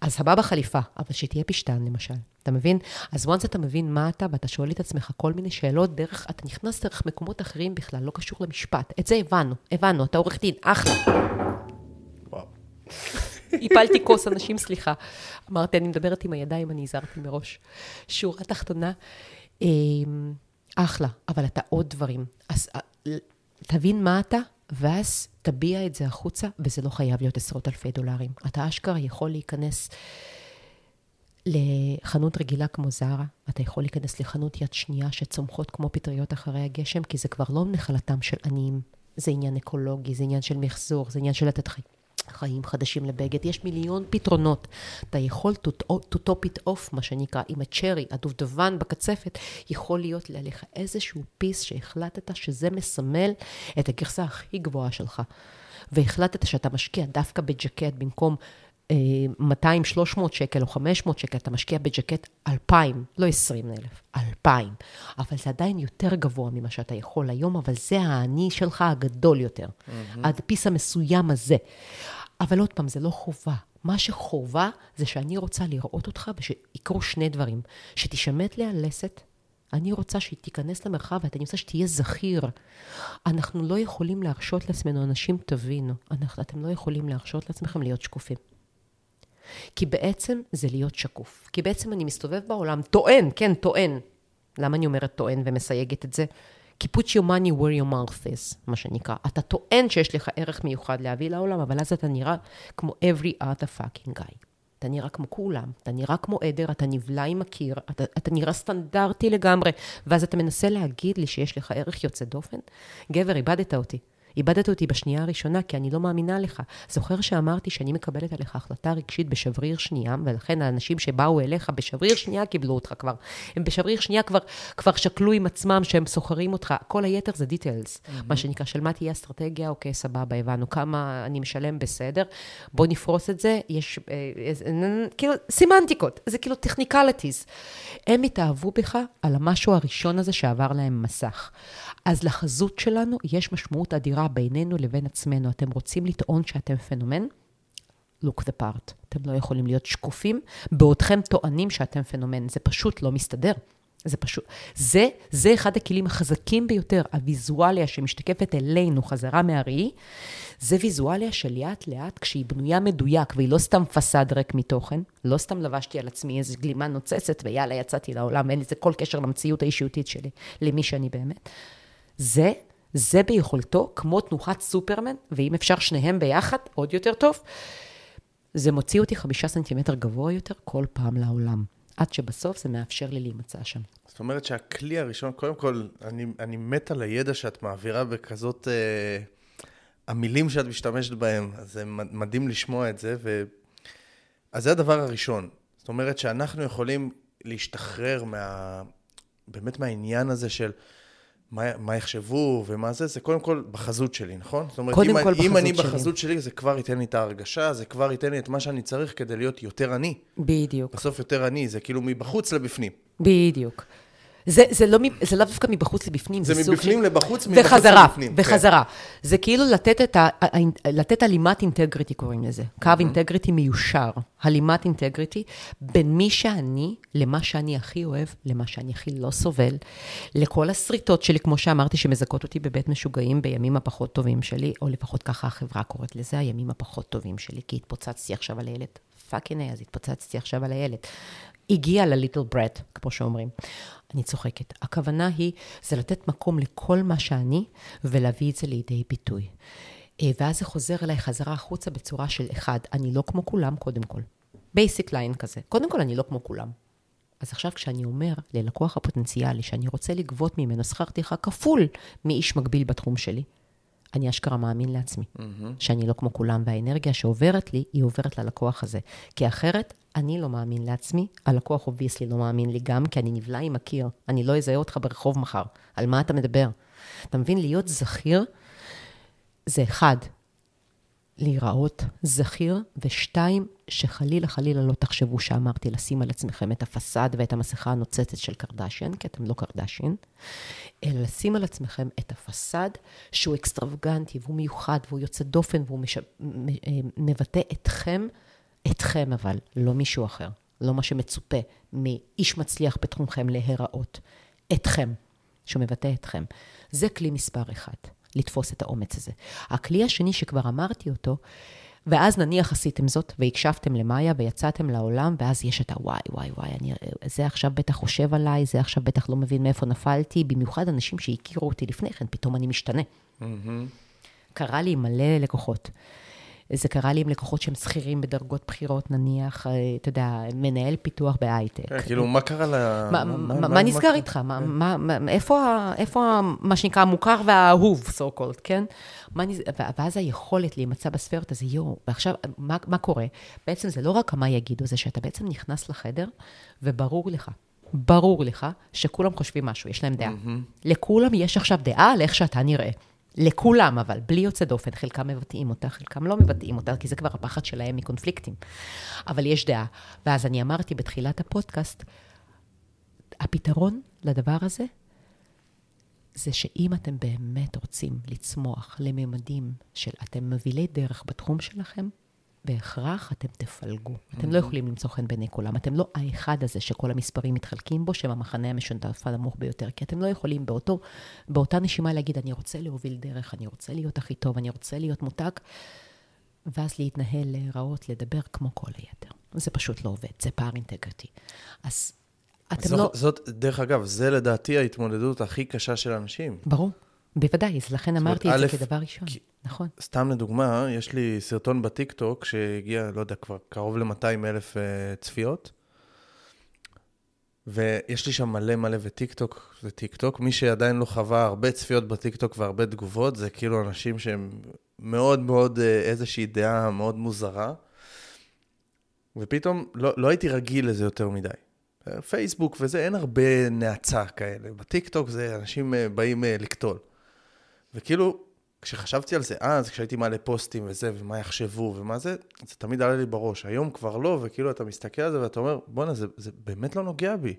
אז סבבה חליפה, אבל שתהיה פשטן למשל, אתה מבין? אז once אתה מבין מה אתה, ואתה שואל את עצמך כל מיני שאלות דרך, אתה נכנס דרך מקומות אחרים בכלל, לא קשור למשפט. את זה הבנו, הבנו, אתה עורך דין, אחלה. וואו. הפלתי כוס אנשים, סליחה. אמרתי, אני מדברת עם הידיים, אני הזהרתי מראש. שורה תחתונה, אמ, אחלה, אבל אתה עוד דברים. אז אה, תבין מה אתה, ואז תביע את זה החוצה, וזה לא חייב להיות עשרות אלפי דולרים. אתה אשכרה יכול להיכנס לחנות רגילה כמו זרה, אתה יכול להיכנס לחנות יד שנייה שצומחות כמו פטריות אחרי הגשם, כי זה כבר לא נחלתם של עניים. זה עניין אקולוגי, זה עניין של מחזור, זה עניין של לתת חיים. חיים חדשים לבגד. יש מיליון פתרונות. אתה יכול to, to top it off, מה שנקרא, עם הצ'רי, הדובדבן בקצפת, יכול להיות עליך איזשהו פיס שהחלטת שזה מסמל את הגרסה הכי גבוהה שלך. והחלטת שאתה משקיע דווקא בג'קט במקום 200, 300 שקל או 500 שקל, אתה משקיע בג'קט 2,000, לא 20 אלף, 2,000. אבל זה עדיין יותר גבוה ממה שאתה יכול היום, אבל זה האני שלך הגדול יותר. Mm-hmm. הדפיס המסוים הזה. אבל עוד פעם, זה לא חובה. מה שחובה זה שאני רוצה לראות אותך ושיקרו שני דברים. שתישמט לי הלסת, אני רוצה שהיא תיכנס למרחב ואני רוצה שתהיה זכיר. אנחנו לא יכולים להרשות לעצמנו, אנשים תבינו, אנחנו, אתם לא יכולים להרשות לעצמכם להיות שקופים. כי בעצם זה להיות שקוף. כי בעצם אני מסתובב בעולם, טוען, כן, טוען. למה אני אומרת טוען ומסייגת את זה? כי put your money where your mouth is, מה שנקרא. אתה טוען שיש לך ערך מיוחד להביא לעולם, אבל אז אתה נראה כמו every other fucking guy. אתה נראה כמו כולם, אתה נראה כמו עדר, אתה נבלע עם הקיר, אתה, אתה נראה סטנדרטי לגמרי, ואז אתה מנסה להגיד לי שיש לך ערך יוצא דופן? גבר, איבדת אותי. איבדת אותי בשנייה הראשונה, כי אני לא מאמינה לך. זוכר שאמרתי שאני מקבלת עליך החלטה רגשית בשבריר שנייה, ולכן האנשים שבאו אליך בשבריר שנייה קיבלו אותך כבר. הם בשבריר שנייה כבר, כבר שקלו עם עצמם שהם שוכרים אותך. כל היתר זה details, mm-hmm. מה שנקרא, של מה תהיה אסטרטגיה, אוקיי, סבבה, הבנו. כמה אני משלם, בסדר. בוא נפרוס את זה. יש, אה, אה, כאילו, סמנטיקות, זה כאילו technicalities. הם התאהבו בך על המשהו הראשון הזה שעבר להם מסך. אז לחזות שלנו יש משמעות אדירה בינינו לבין עצמנו. אתם רוצים לטעון שאתם פנומן? look the part. אתם לא יכולים להיות שקופים, בעודכם טוענים שאתם פנומן. זה פשוט לא מסתדר. זה פשוט, זה, זה אחד הכלים החזקים ביותר, הוויזואליה שמשתקפת אלינו חזרה מהראי, זה ויזואליה שלאט לאט, כשהיא בנויה מדויק, והיא לא סתם פסאד ריק מתוכן, לא סתם לבשתי על עצמי איזו גלימה נוצצת, ויאללה, יצאתי לעולם, אין לזה כל קשר למציאות האישיותית שלי, למי שאני באמת. זה, זה ביכולתו, כמו תנוחת סופרמן, ואם אפשר שניהם ביחד, עוד יותר טוב. זה מוציא אותי חמישה סנטימטר גבוה יותר כל פעם לעולם. עד שבסוף זה מאפשר לי להימצא שם. זאת אומרת שהכלי הראשון, קודם כל, אני, אני מת על הידע שאת מעבירה בכזאת... אה, המילים שאת משתמשת בהם, אז זה מדהים לשמוע את זה, ו... אז זה הדבר הראשון. זאת אומרת שאנחנו יכולים להשתחרר מה... באמת מהעניין הזה של מה, מה יחשבו ומה זה, זה קודם כל בחזות שלי, נכון? זאת אומרת, אם, אני- אם אני שלי. בחזות שלי, זה כבר ייתן לי את ההרגשה, זה כבר ייתן לי את מה שאני צריך כדי להיות יותר אני. בדיוק, בסוף יותר אני, זה כאילו מבחוץ לבפנים. בדיוק. זה, זה, לא, זה לאו דווקא מבחוץ לבפנים, זה סוג מבפנים לבחוץ, מבחוץ וחזרה, לבפנים. כן. וחזרה. זה כאילו לתת, את ה, לתת הלימת integrity קוראים לזה. קו integrity מיושר. הלימת integrity בין מי שאני, למה שאני הכי אוהב, למה שאני הכי לא סובל, לכל השריטות שלי, כמו שאמרתי, שמזכות אותי בבית משוגעים בימים הפחות טובים שלי, או לפחות ככה החברה קוראת לזה, הימים הפחות טובים שלי, כי התפוצצתי עכשיו על הילד. fucking אז התפוצצתי עכשיו על הילד. הגיע ל little brat, כמו שאומרים. אני צוחקת. הכוונה היא, זה לתת מקום לכל מה שאני, ולהביא את זה לידי ביטוי. אה, ואז זה חוזר אליי חזרה החוצה בצורה של אחד, אני לא כמו כולם, קודם כל. basic line כזה. קודם כל, אני לא כמו כולם. אז עכשיו כשאני אומר ללקוח הפוטנציאלי שאני רוצה לגבות ממנו שכר טרחה כפול מאיש מקביל בתחום שלי, אני אשכרה מאמין לעצמי, mm-hmm. שאני לא כמו כולם, והאנרגיה שעוברת לי, היא עוברת ללקוח הזה. כי אחרת, אני לא מאמין לעצמי, הלקוח obviously לא מאמין לי גם, כי אני נבלע עם הקיר, אני לא אזהה אותך ברחוב מחר. על מה אתה מדבר? אתה מבין? להיות זכיר זה אחד, להיראות זכיר, ושתיים, שחלילה חלילה לא תחשבו שאמרתי לשים על עצמכם את הפסאד ואת המסכה הנוצצת של קרדשיין, כי אתם לא קרדשיין, אלא לשים על עצמכם את הפסאד שהוא אקסטרווגנטי והוא מיוחד והוא יוצא דופן והוא מש... אה, מבטא אתכם, אתכם אבל, לא מישהו אחר. לא מה שמצופה מאיש מצליח בתחומכם להיראות. אתכם, שמבטא אתכם. זה כלי מספר אחד, לתפוס את האומץ הזה. הכלי השני שכבר אמרתי אותו, ואז נניח עשיתם זאת, והקשבתם למאיה, ויצאתם לעולם, ואז יש את הוואי, וואי, וואי, אני, זה עכשיו בטח חושב עליי, זה עכשיו בטח לא מבין מאיפה נפלתי, במיוחד אנשים שהכירו אותי לפני כן, פתאום אני משתנה. קרה לי מלא לקוחות. זה קרה לי עם לקוחות שהם שכירים בדרגות בכירות, נניח, אה, אתה יודע, מנהל פיתוח בהייטק. כן, כאילו, מה קרה ל... מה, נסגר איתך? איפה, מה שנקרא המוכר והאהוב, so called, כן? ואז היכולת להימצא בספרת הזה, יואו, ועכשיו, מה, מה קורה? בעצם זה לא רק מה יגידו, זה שאתה בעצם נכנס לחדר, וברור לך, ברור לך, שכולם חושבים משהו, יש להם דעה. לכולם יש עכשיו דעה על איך שאתה נראה. לכולם, אבל בלי יוצא דופן, חלקם מבטאים אותה, חלקם לא מבטאים אותה, כי זה כבר הפחד שלהם מקונפליקטים. אבל יש דעה. ואז אני אמרתי בתחילת הפודקאסט, הפתרון לדבר הזה, זה שאם אתם באמת רוצים לצמוח לממדים של אתם מובילי דרך בתחום שלכם, בהכרח אתם תפלגו. אתם לא יכולים למצוא חן בעיני כולם. אתם לא האחד הזה שכל המספרים מתחלקים בו, שהם המחנה המשותף הנמוך ביותר, כי אתם לא יכולים באותו, באותה נשימה להגיד, אני רוצה להוביל דרך, אני רוצה להיות הכי טוב, אני רוצה להיות מותג, ואז להתנהל, להיראות, לדבר כמו כל היתר. זה פשוט לא עובד, זה פער integrity. אז אתם זו, לא... זאת, דרך אגב, זה לדעתי ההתמודדות הכי קשה של אנשים. ברור, בוודאי, אז לכן אמרתי את זה כדבר ראשון. נכון. סתם לדוגמה, יש לי סרטון בטיקטוק שהגיע, לא יודע, כבר קרוב ל-200 אלף uh, צפיות. ויש לי שם מלא מלא, וטיקטוק זה טיקטוק. מי שעדיין לא חווה הרבה צפיות בטיקטוק והרבה תגובות, זה כאילו אנשים שהם מאוד מאוד, uh, איזושהי דעה מאוד מוזרה. ופתאום לא, לא הייתי רגיל לזה יותר מדי. אה, פייסבוק וזה, אין הרבה נאצה כאלה. בטיקטוק זה אנשים אה, באים אה, לקטול. וכאילו, כשחשבתי על זה אז, כשהייתי מעלה פוסטים וזה, ומה יחשבו ומה זה, זה תמיד עלה לי בראש. היום כבר לא, וכאילו אתה מסתכל על זה ואתה אומר, בואנה, זה, זה באמת לא נוגע בי.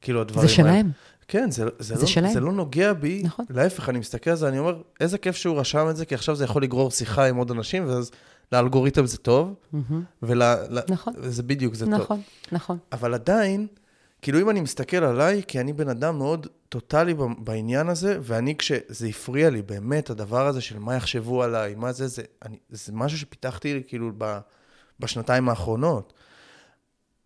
כאילו הדברים זה האלה. שלהם. כן, זה, זה, זה לא, שלהם. זה לא נוגע בי. נכון. להפך, אני מסתכל על זה, אני אומר, איזה כיף שהוא רשם את זה, כי עכשיו זה יכול לגרור שיחה עם עוד אנשים, ואז לאלגוריתם זה טוב, מהמם. ול... נכון. זה בדיוק, זה טוב. נכון, נכון. אבל עדיין, כאילו אם אני מסתכל עליי, כי אני בן אדם מאוד טוטאלי בעניין הזה, ואני כשזה הפריע לי, באמת, הדבר הזה של מה יחשבו עליי, מה זה, זה, אני, זה משהו שפיתחתי לי כאילו ב, בשנתיים האחרונות.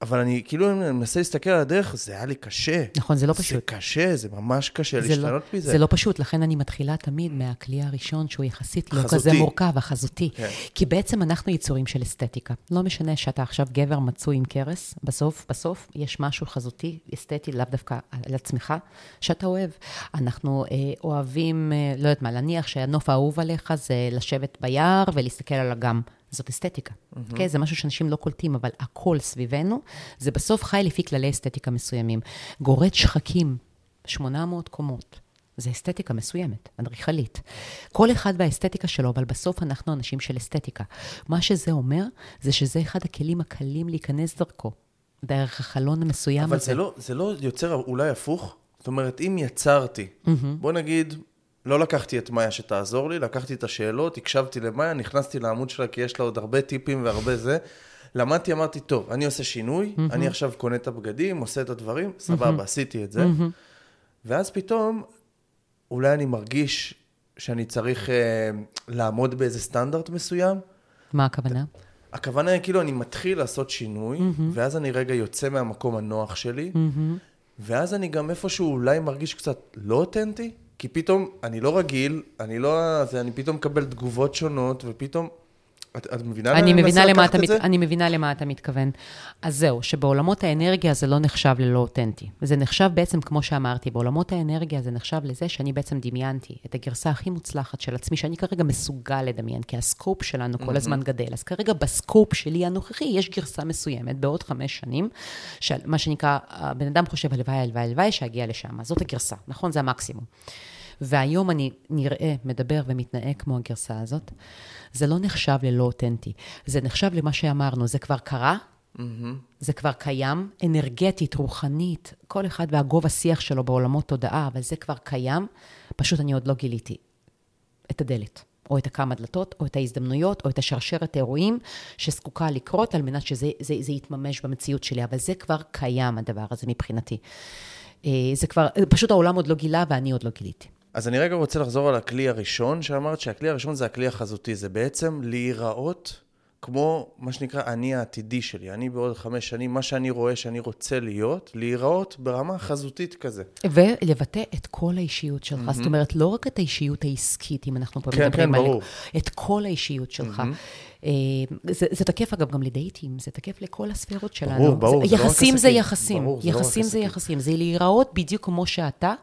אבל אני כאילו מנסה להסתכל על הדרך, זה היה לי קשה. נכון, זה לא זה פשוט. קשה, זה ממש קשה זה להשתנות לא, מזה. זה לא פשוט, לכן אני מתחילה תמיד מהכלי הראשון, שהוא יחסית לא. כזה מורכב, החזותי. כן. כי בעצם אנחנו יצורים של אסתטיקה. לא משנה שאתה עכשיו גבר מצוי עם קרס, בסוף, בסוף יש משהו חזותי, אסתטי, לאו דווקא על עצמך, שאתה אוהב. אנחנו אה, אוהבים, אה, לא יודעת מה, להניח שהנוף האהוב עליך זה לשבת ביער ולהסתכל על אגם. זאת אסתטיקה, אוקיי? זה משהו שאנשים לא קולטים, אבל הכל סביבנו, זה בסוף חי לפי כללי אסתטיקה מסוימים. גורד שחקים, 800 קומות. זה אסתטיקה מסוימת, אדריכלית. כל אחד והאסתטיקה שלו, אבל בסוף אנחנו אנשים של אסתטיקה. מה שזה אומר, זה שזה אחד הכלים הקלים להיכנס דרכו, דרך החלון המסוים אבל הזה. זה לא, זה לא יוצר אולי הפוך? זאת אומרת, אם יצרתי, mm-hmm. בוא נגיד, לא לקחתי את מאיה שתעזור לי, לקחתי את השאלות, הקשבתי למאיה, נכנסתי לעמוד שלה כי יש לה עוד הרבה טיפים והרבה זה. למדתי, אמרתי, טוב, אני עושה שינוי, mm-hmm. אני עכשיו קונה את הבגדים, עושה את הדברים, סבבה, mm-hmm. עשיתי את זה. Mm-hmm. ואז פתאום, אולי אני מרגיש שאני צריך אה, לעמוד באיזה סטנדרט מסוים. מה הכוונה? הכוונה היא כאילו, אני מתחיל לעשות שינוי, mm-hmm. ואז אני רגע יוצא מהמקום הנוח שלי, mm-hmm. ואז אני גם איפשהו אולי מרגיש קצת לא אותנטי, כי פתאום, אני לא רגיל, אני לא... זה, אני פתאום מקבל תגובות שונות, ופתאום... את, את מבינה אני מבינה, למה אתה את מת... אני מבינה למה אתה מתכוון. אז זהו, שבעולמות האנרגיה זה לא נחשב ללא אותנטי. זה נחשב בעצם, כמו שאמרתי, בעולמות האנרגיה זה נחשב לזה שאני בעצם דמיינתי את הגרסה הכי מוצלחת של עצמי, שאני כרגע מסוגל לדמיין, כי הסקופ שלנו כל הזמן גדל. אז כרגע בסקופ שלי הנוכחי יש גרסה מסוימת בעוד חמש שנים, של מה שנקרא, הבן אדם חושב הלוואי, הלוואי, הלוואי, שיגיע לשם. זאת הגרסה, נכון? זה המקסימום. והיום אני נראה, מדבר ומתנהג כמו הגרסה הזאת, זה לא נחשב ללא אותנטי. זה נחשב למה שאמרנו, זה כבר קרה, mm-hmm. זה כבר קיים, אנרגטית, רוחנית, כל אחד והגובה שיח שלו בעולמות תודעה, אבל זה כבר קיים, פשוט אני עוד לא גיליתי את הדלת. או את הכמה דלתות, או את ההזדמנויות, או את השרשרת אירועים שזקוקה לקרות על מנת שזה זה, זה יתממש במציאות שלי. אבל זה כבר קיים, הדבר הזה מבחינתי. אה, זה כבר, פשוט העולם עוד לא גילה ואני עוד לא גיליתי. אז אני רגע רוצה לחזור על הכלי הראשון, שאמרת שהכלי הראשון זה הכלי החזותי, זה בעצם להיראות כמו מה שנקרא אני העתידי שלי, אני בעוד חמש שנים, מה שאני רואה שאני רוצה להיות, להיראות ברמה חזותית כזה. ולבטא את כל האישיות שלך, mm-hmm. זאת אומרת, לא רק את האישיות העסקית, אם אנחנו פה כן, מדברים כן, על... ברור. את כל האישיות שלך. Mm-hmm. זה, זה תקף אגב גם לדייטים, זה תקף לכל הספירות שלנו. ברור, ברור, זה, זה לא רק יחסים זה. יחסים, ברור, זה לא יחסים זה עסקים. יחסים, זה להיראות בדיוק כמו שאתה.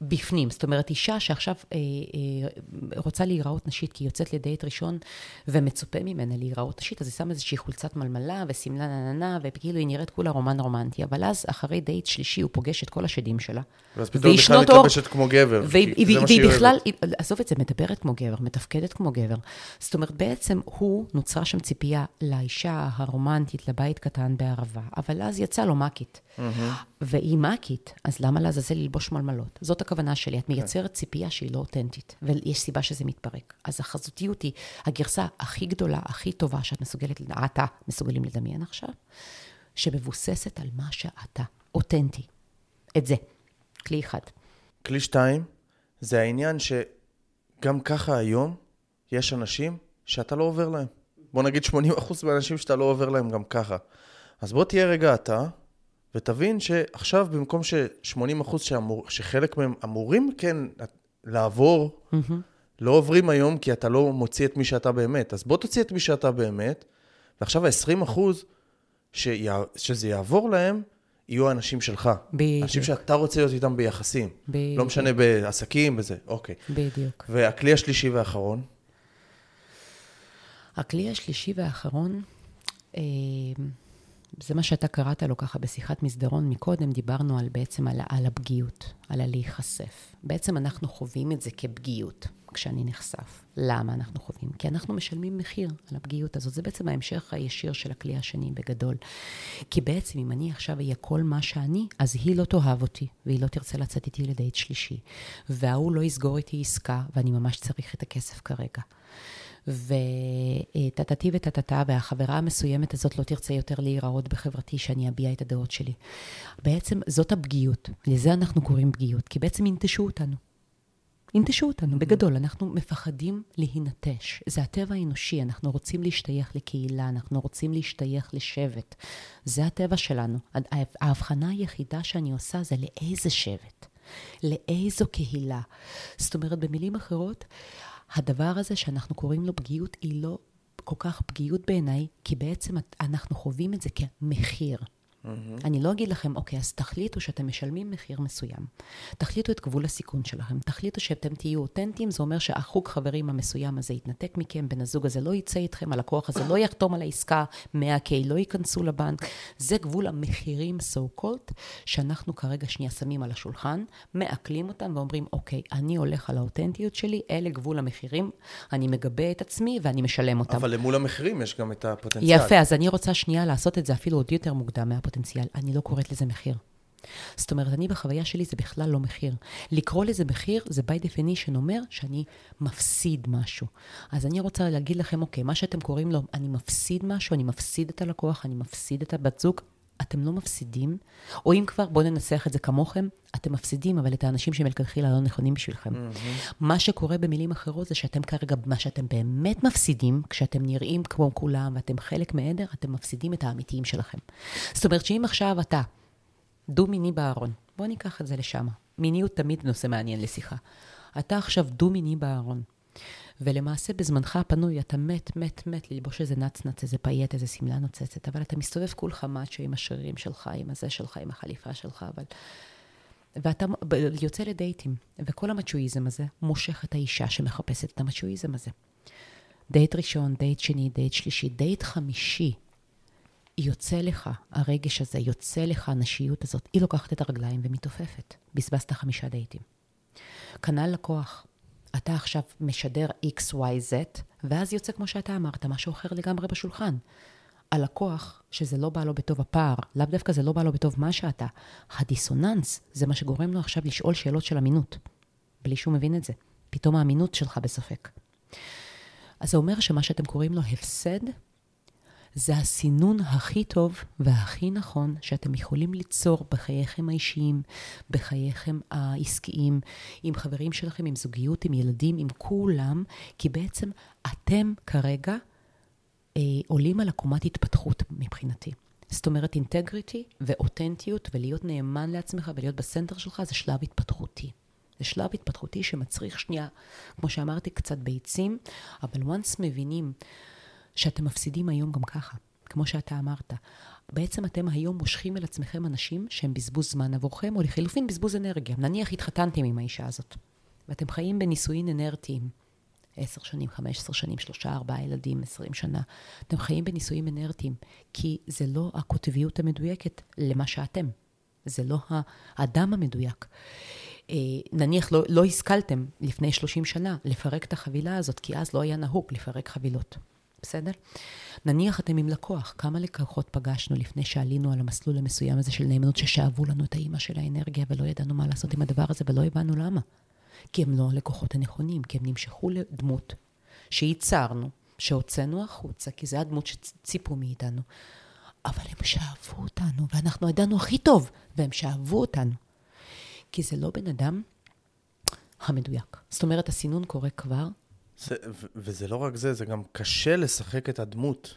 בפנים. זאת אומרת, אישה שעכשיו אה, אה, רוצה להיראות נשית, כי היא יוצאת לדייט ראשון ומצופה ממנה להיראות נשית, אז היא שמה איזושהי חולצת מלמלה ושמלה נננה, וכאילו היא נראית כולה רומן רומנטי. אבל אז, אחרי דייט שלישי, הוא פוגש את כל השדים שלה. ואז פתאום היא בכלל. מתלבשת כמו גבר, והיא, והיא, והיא בכלל. היא- עזוב את זה, מדברת כמו גבר, מתפקדת כמו גבר. זאת אומרת, בעצם הוא, נוצרה שם ציפייה לאישה הרומנטית, לבית קטן בערבה, אבל אז יצא לו מקית. והיא מקית, אז למה לעזאזל ללבוש מלמלות? זאת הכוונה שלי, את מייצרת ציפייה שהיא לא אותנטית, ויש סיבה שזה מתפרק. אז החזותיות היא הגרסה הכי גדולה, הכי טובה שאת מסוגלת, אתה מסוגלים לדמיין עכשיו, שמבוססת על מה שאתה, אותנטי. את זה, כלי אחד. כלי שתיים, זה העניין שגם ככה היום יש אנשים שאתה לא עובר להם. בוא נגיד 80% מהאנשים שאתה לא עובר להם גם ככה. אז בוא תהיה רגע אתה, ותבין שעכשיו במקום ש-80% שאמור, שחלק מהם אמורים כן לעבור, mm-hmm. לא עוברים היום כי אתה לא מוציא את מי שאתה באמת. אז בוא תוציא את מי שאתה באמת, ועכשיו ה-20% שיה, שזה יעבור להם, יהיו האנשים שלך. בדיוק. אנשים שאתה רוצה להיות איתם ביחסים. בדיוק. לא משנה בעסקים וזה, אוקיי. בדיוק. והכלי השלישי והאחרון, הכלי השלישי והאחרון, אה, זה מה שאתה קראת לו ככה בשיחת מסדרון מקודם, דיברנו על בעצם על, על הפגיעות, על הלהיחשף. בעצם אנחנו חווים את זה כפגיעות כשאני נחשף. למה אנחנו חווים? כי אנחנו משלמים מחיר על הפגיעות הזאת. זה בעצם ההמשך הישיר של הכלי השני בגדול. כי בעצם אם אני עכשיו אהיה כל מה שאני, אז היא לא תאהב אותי, והיא לא תרצה לצאת איתי לדייט שלישי. וההוא לא יסגור איתי עסקה, ואני ממש צריך את הכסף כרגע. וטטטי וטטטה, והחברה המסוימת הזאת לא תרצה יותר להיראות בחברתי שאני אביע את הדעות שלי. בעצם זאת הפגיעות, לזה אנחנו קוראים פגיעות, כי בעצם ינטשו אותנו. ינטשו אותנו, בגדול, אנחנו מפחדים להינטש. זה הטבע האנושי, אנחנו רוצים להשתייך לקהילה, אנחנו רוצים להשתייך לשבט. זה הטבע שלנו. ההבחנה היחידה שאני עושה זה לאיזה שבט, לאיזו קהילה. זאת אומרת, במילים אחרות, הדבר הזה שאנחנו קוראים לו פגיעות, היא לא כל כך פגיעות בעיניי, כי בעצם אנחנו חווים את זה כמחיר. Mm-hmm. אני לא אגיד לכם, אוקיי, אז תחליטו שאתם משלמים מחיר מסוים. תחליטו את גבול הסיכון שלכם. תחליטו שאתם תהיו אותנטיים, זה אומר שהחוג חברים המסוים הזה יתנתק מכם, בן הזוג הזה לא יצא איתכם, הלקוח הזה לא יחתום על העסקה, 100K לא ייכנסו לבנק. זה גבול המחירים, so called, שאנחנו כרגע שנייה שמים על השולחן, מעכלים אותם ואומרים, אוקיי, אני הולך על האותנטיות שלי, אלה גבול המחירים, אני מגבה את עצמי ואני משלם אותם. אבל למול המחירים יש גם את הפוטנציאל. יפה, אז אני רוצה שנייה לעשות את זה אפילו עוד יותר מוקדם מהפוטנציאל. אני לא קוראת לזה מחיר. זאת אומרת, אני בחוויה שלי זה בכלל לא מחיר. לקרוא לזה מחיר זה by definition אומר שאני מפסיד משהו. אז אני רוצה להגיד לכם, אוקיי, מה שאתם קוראים לו, אני מפסיד משהו, אני מפסיד את הלקוח, אני מפסיד את הבת זוג, אתם לא מפסידים, או אם כבר, בואו ננסח את זה כמוכם, אתם מפסידים, אבל את האנשים שמלכתחילה לא נכונים בשבילכם. Mm-hmm. מה שקורה במילים אחרות זה שאתם כרגע, מה שאתם באמת מפסידים, כשאתם נראים כמו כולם ואתם חלק מעדר, אתם מפסידים את האמיתיים שלכם. זאת אומרת שאם עכשיו אתה דו-מיני בארון, בואו ניקח את זה לשם. מיניות תמיד נושא מעניין לשיחה. אתה עכשיו דו-מיני בארון. ולמעשה בזמנך הפנוי אתה מת, מת, מת ללבוש איזה נצנץ, איזה פייט, איזה שמלה נוצצת, אבל אתה מסתובב כולך מאצ'ו עם השרירים שלך, עם הזה שלך, עם החליפה שלך, אבל... ואתה יוצא לדייטים, וכל המאצ'ואיזם הזה מושך את האישה שמחפשת את המאצ'ואיזם הזה. דייט ראשון, דייט שני, דייט שלישי, דייט חמישי, יוצא לך הרגש הזה, יוצא לך הנשיות הזאת, היא לוקחת את הרגליים ומתעופפת. בזבזת חמישה דייטים. כנ"ל לקוח. אתה עכשיו משדר XYZ, ואז יוצא כמו שאתה אמרת, משהו אחר לגמרי בשולחן. הלקוח, שזה לא בא לו בטוב הפער, לאו דווקא זה לא בא לו בטוב מה שאתה. הדיסוננס זה מה שגורם לו עכשיו לשאול שאלות של אמינות, בלי שהוא מבין את זה. פתאום האמינות שלך בספק. אז זה אומר שמה שאתם קוראים לו הפסד, זה הסינון הכי טוב והכי נכון שאתם יכולים ליצור בחייכם האישיים, בחייכם העסקיים, עם חברים שלכם, עם זוגיות, עם ילדים, עם כולם, כי בעצם אתם כרגע אה, עולים על עקומת התפתחות מבחינתי. זאת אומרת, אינטגריטי ואותנטיות ולהיות נאמן לעצמך ולהיות בסנטר שלך זה שלב התפתחותי. זה שלב התפתחותי שמצריך שנייה, כמו שאמרתי, קצת ביצים, אבל once מבינים שאתם מפסידים היום גם ככה, כמו שאתה אמרת. בעצם אתם היום מושכים אל עצמכם אנשים שהם בזבוז זמן עבורכם, או לחילופין בזבוז אנרגיה. נניח התחתנתם עם האישה הזאת, ואתם חיים בנישואין אנרטיים, עשר שנים, חמש עשר שנים, שלושה, ארבעה ילדים, עשרים שנה. אתם חיים בנישואים אנרטיים, כי זה לא הקוטביות המדויקת למה שאתם. זה לא האדם המדויק. אה, נניח לא, לא השכלתם לפני 30 שנה לפרק את החבילה הזאת, כי אז לא היה נהוג לפרק חבילות. בסדר? נניח אתם עם לקוח, כמה לקוחות פגשנו לפני שעלינו על המסלול המסוים הזה של נאמנות, ששאבו לנו את האימא של האנרגיה ולא ידענו מה לעשות עם הדבר הזה ולא הבנו למה. כי הם לא הלקוחות הנכונים, כי הם נמשכו לדמות שייצרנו, שהוצאנו החוצה, כי זו הדמות שציפו מאיתנו. אבל הם שאבו אותנו, ואנחנו ידענו הכי טוב, והם שאבו אותנו. כי זה לא בן אדם המדויק. זאת אומרת, הסינון קורה כבר זה, וזה לא רק זה, זה גם קשה לשחק את הדמות.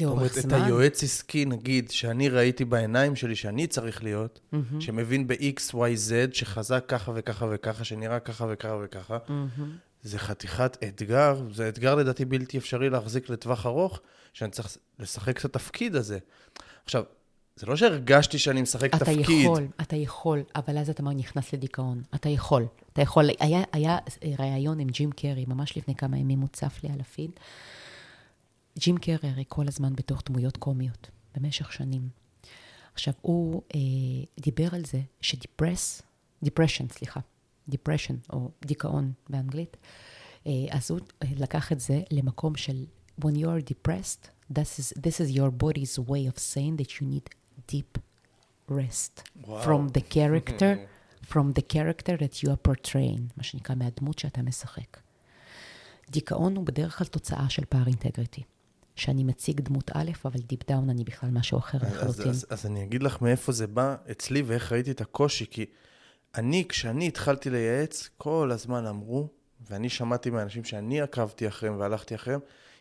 לאורך זמן. זאת אומרת, את היועץ עסקי, נגיד, שאני ראיתי בעיניים שלי שאני צריך להיות, mm-hmm. שמבין ב-X, Y, Z, שחזק ככה וככה וככה, שנראה ככה וככה וככה, mm-hmm. זה חתיכת אתגר, זה אתגר לדעתי בלתי אפשרי להחזיק לטווח ארוך, שאני צריך לשחק את התפקיד הזה. עכשיו, זה לא שהרגשתי שאני משחק אתה תפקיד. אתה יכול, אתה יכול, אבל אז אתה נכנס לדיכאון. אתה יכול. אתה יכול. היה, היה ראיון עם ג'ים קרי, ממש לפני כמה ימים מוצף לי על הפיד. ג'ים קרי הרי כל הזמן בתוך דמויות קומיות, במשך שנים. עכשיו, הוא אה, דיבר על זה שדיפרס, depression, סליחה, depression, או דיכאון באנגלית, אה, אז הוא לקח את זה למקום של when you are depressed, this is, this is your body's way of saying that you need deep rest wow. from the character, *laughs* from the character that you are portraying, מה שנקרא, מהדמות שאתה משחק. דיכאון הוא בדרך כלל תוצאה של פער integrity. שאני מציג דמות א', אבל deep down אני בכלל משהו אחר לחלוטין. אז, אז, אז אני אגיד לך מאיפה זה בא אצלי ואיך ראיתי את הקושי, כי אני, כשאני התחלתי לייעץ, כל הזמן אמרו, ואני שמעתי מאנשים שאני עקבתי אחריהם והלכתי אחריהם,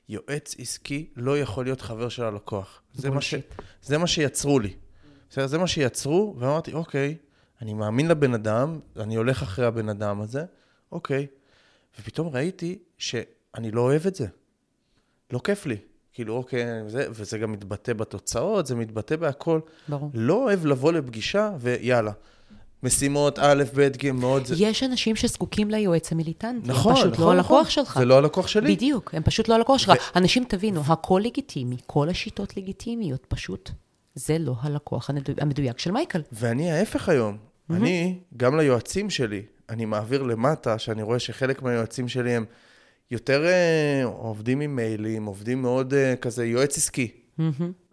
יועץ עסקי לא יכול להיות חבר של הלקוח. זה מה, ש... זה מה שיצרו לי. בסדר? זה מה שיצרו, ואמרתי, אוקיי, אני מאמין לבן אדם, אני הולך אחרי הבן אדם הזה, אוקיי. ופתאום ראיתי שאני לא אוהב את זה. לא כיף לי. כאילו, אוקיי, זה, וזה גם מתבטא בתוצאות, זה מתבטא בהכל. ברור. לא אוהב לבוא לפגישה ויאללה. משימות א', ב', ג', מאוד... יש אנשים שזקוקים ליועץ המיליטנטי. נכון, הם פשוט נכון, לא הלקוח נכון. שלך. זה לא הלקוח שלי. בדיוק, הם פשוט לא הלקוח שלך. אנשים, תבינו, הכל לגיטימי, כל השיטות לגיטימיות, פשוט זה לא הלקוח המדו- המדויק של מייקל. ואני ההפך היום. אני, גם ליועצים שלי, אני מעביר למטה, שאני רואה שחלק מהיועצים שלי הם יותר אה, עובדים עם מיילים, עובדים מאוד אה, כזה יועץ עסקי.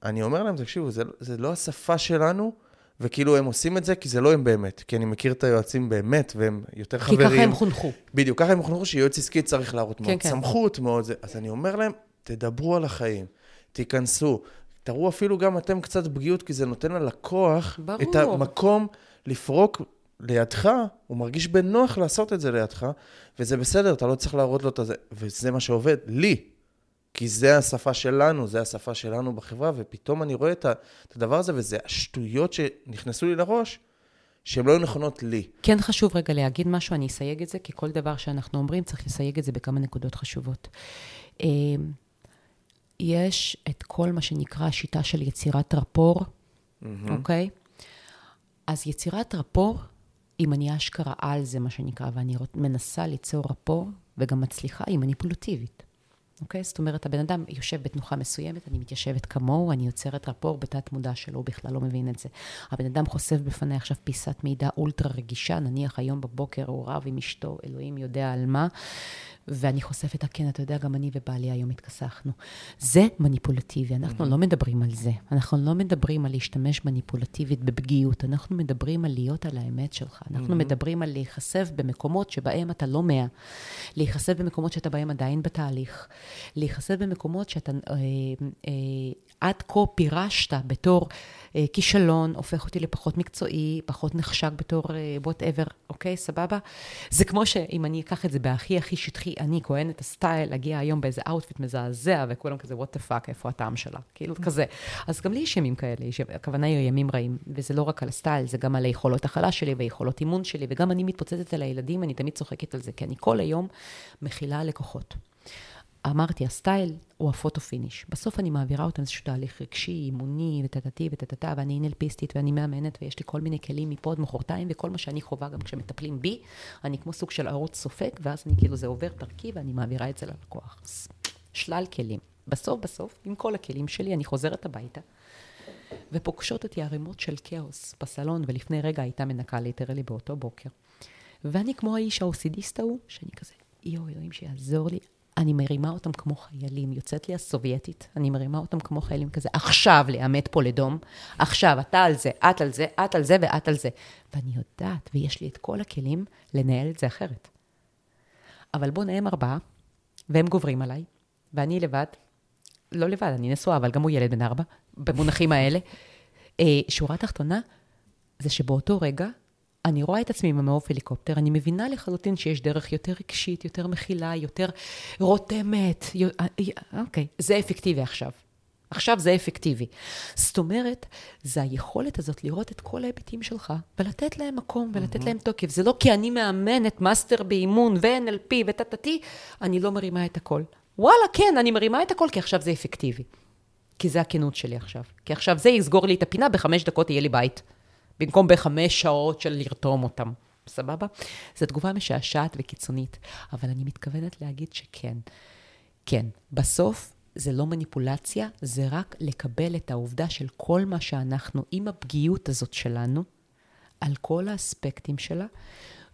אני אומר להם, תקשיבו, זה, זה לא השפה שלנו, וכאילו הם עושים את זה כי זה לא הם באמת. כי אני מכיר את היועצים באמת, והם יותר כי חברים. ככה הם חונכו. בדיוק, ככה הם חונכו שיועץ עסקי צריך להראות כן, מאוד כן. סמכות, מאוד זה. אז אני אומר להם, תדברו על החיים, תיכנסו, תראו אפילו גם אתם קצת פגיעות, כי זה נותן ללקוח ברור. את המקום לפרוק לידך, הוא מרגיש בנוח לעשות את זה לידך, וזה בסדר, אתה לא צריך להראות לו את זה, וזה מה שעובד לי. כי זה השפה שלנו, זה השפה שלנו בחברה, ופתאום אני רואה את ה- את הדבר הזה, וזה השטויות שנכנסו לי לראש, שהן לא היו נכונות לי. כן חשוב רגע להגיד משהו, אני אסייג את זה, כי כל דבר שאנחנו אומרים, צריך לסייג את זה בכמה נקודות חשובות. יש את כל מה שנקרא השיטה של יצירת רפור, אוקיי? אז יצירת רפור, אם אני אשכרה על זה, מה שנקרא, ואני מנסה ליצור רפור, וגם מצליחה, היא מניפולטיבית. אוקיי? זאת אומרת, הבן אדם יושב בתנוחה מסוימת, אני מתיישבת כמוהו, אני יוצרת רפור בתת מודע שלו, הוא בכלל לא מבין את זה. הבן אדם חושף בפניי עכשיו פיסת מידע אולטרה רגישה, נניח היום בבוקר הוא רב עם אשתו, אלוהים יודע על מה, ואני חושפת, "אה, כן, אתה יודע, גם אני ובעלי היום התכסחנו. זה מניפולטיבי, אנחנו לא מדברים על זה. אנחנו לא מדברים על להשתמש מניפולטיבית בפגיעות, אנחנו מדברים על להיות על האמת שלך. אנחנו מדברים על להיחשף במקומות שבהם אתה לא מאה, להיחשף במקומות שאתה בהם עדיין בתהליך, להיחשף במקומות שאתה אה, אה, עד כה פירשת בתור אה, כישלון, הופך אותי לפחות מקצועי, פחות נחשק בתור whatever, אוקיי, סבבה? זה כמו שאם אני אקח את זה בהכי הכי שטחי, אני כהנת הסטייל, אגיע היום באיזה outfit מזעזע, וכולם כזה, what the fuck, איפה הטעם שלה? כאילו, כזה. אז גם לי יש ימים כאלה, יש- הכוונה היא ימים רעים, וזה לא רק על הסטייל, זה גם על היכולות הכלה שלי ויכולות אימון שלי, וגם אני מתפוצצת על הילדים, אני תמיד צוחקת על זה, כי אני כל היום מכילה לקוחות. אמרתי, הסטייל הוא ה photo finish. בסוף אני מעבירה אותם איזשהו תהליך רגשי, אימוני, וטטטי וטטטה, ואני NLPיסטית ואני מאמנת, ויש לי כל מיני כלים מפה עד מחרתיים, וכל מה שאני חווה גם כשמטפלים בי, אני כמו סוג של ערוץ סופג, ואז אני כאילו, זה עובר דרכי ואני מעבירה את זה ללקוח. שלל כלים. בסוף, בסוף, עם כל הכלים שלי, אני חוזרת הביתה, ופוגשות אותי ערימות של כאוס בסלון, ולפני רגע הייתה מנקה literally באותו בוקר. ואני כמו האיש ה-OCDיסט ההוא, שאני כזה, יואו, אלוהים שיעזור לי. אני מרימה אותם כמו חיילים, יוצאת לי הסובייטית, אני מרימה אותם כמו חיילים כזה, עכשיו לעמוד פה לדום, עכשיו, אתה על זה, את על זה, את על זה ואת על זה. ואני יודעת, ויש לי את כל הכלים לנהל את זה אחרת. אבל בואו נהם ארבעה, והם גוברים עליי, ואני לבד, לא לבד, אני נשואה, אבל גם הוא ילד בן ארבע, במונחים האלה. אה, שורה תחתונה, זה שבאותו רגע, אני רואה את עצמי עם המעוף הליקופטר, אני מבינה לחלוטין שיש דרך יותר רגשית, יותר מכילה, יותר רותמת. יו- אה, אה, אוקיי, זה אפקטיבי עכשיו. עכשיו זה אפקטיבי. זאת אומרת, זה היכולת הזאת לראות את כל ההיבטים שלך, ולתת להם מקום, ולתת להם תוקף. זה לא כי אני מאמנת מאסטר באימון ו-NLP וטטטי, אני לא מרימה את הכל. וואלה, כן, אני מרימה את הכל, כי עכשיו זה אפקטיבי. כי זה הכנות שלי עכשיו. כי עכשיו זה יסגור לי את הפינה, בחמש דקות יהיה לי בית. במקום בחמש שעות של לרתום אותם. סבבה? זו תגובה משעשעת וקיצונית, אבל אני מתכוונת להגיד שכן. כן, בסוף זה לא מניפולציה, זה רק לקבל את העובדה של כל מה שאנחנו, עם הפגיעות הזאת שלנו, על כל האספקטים שלה,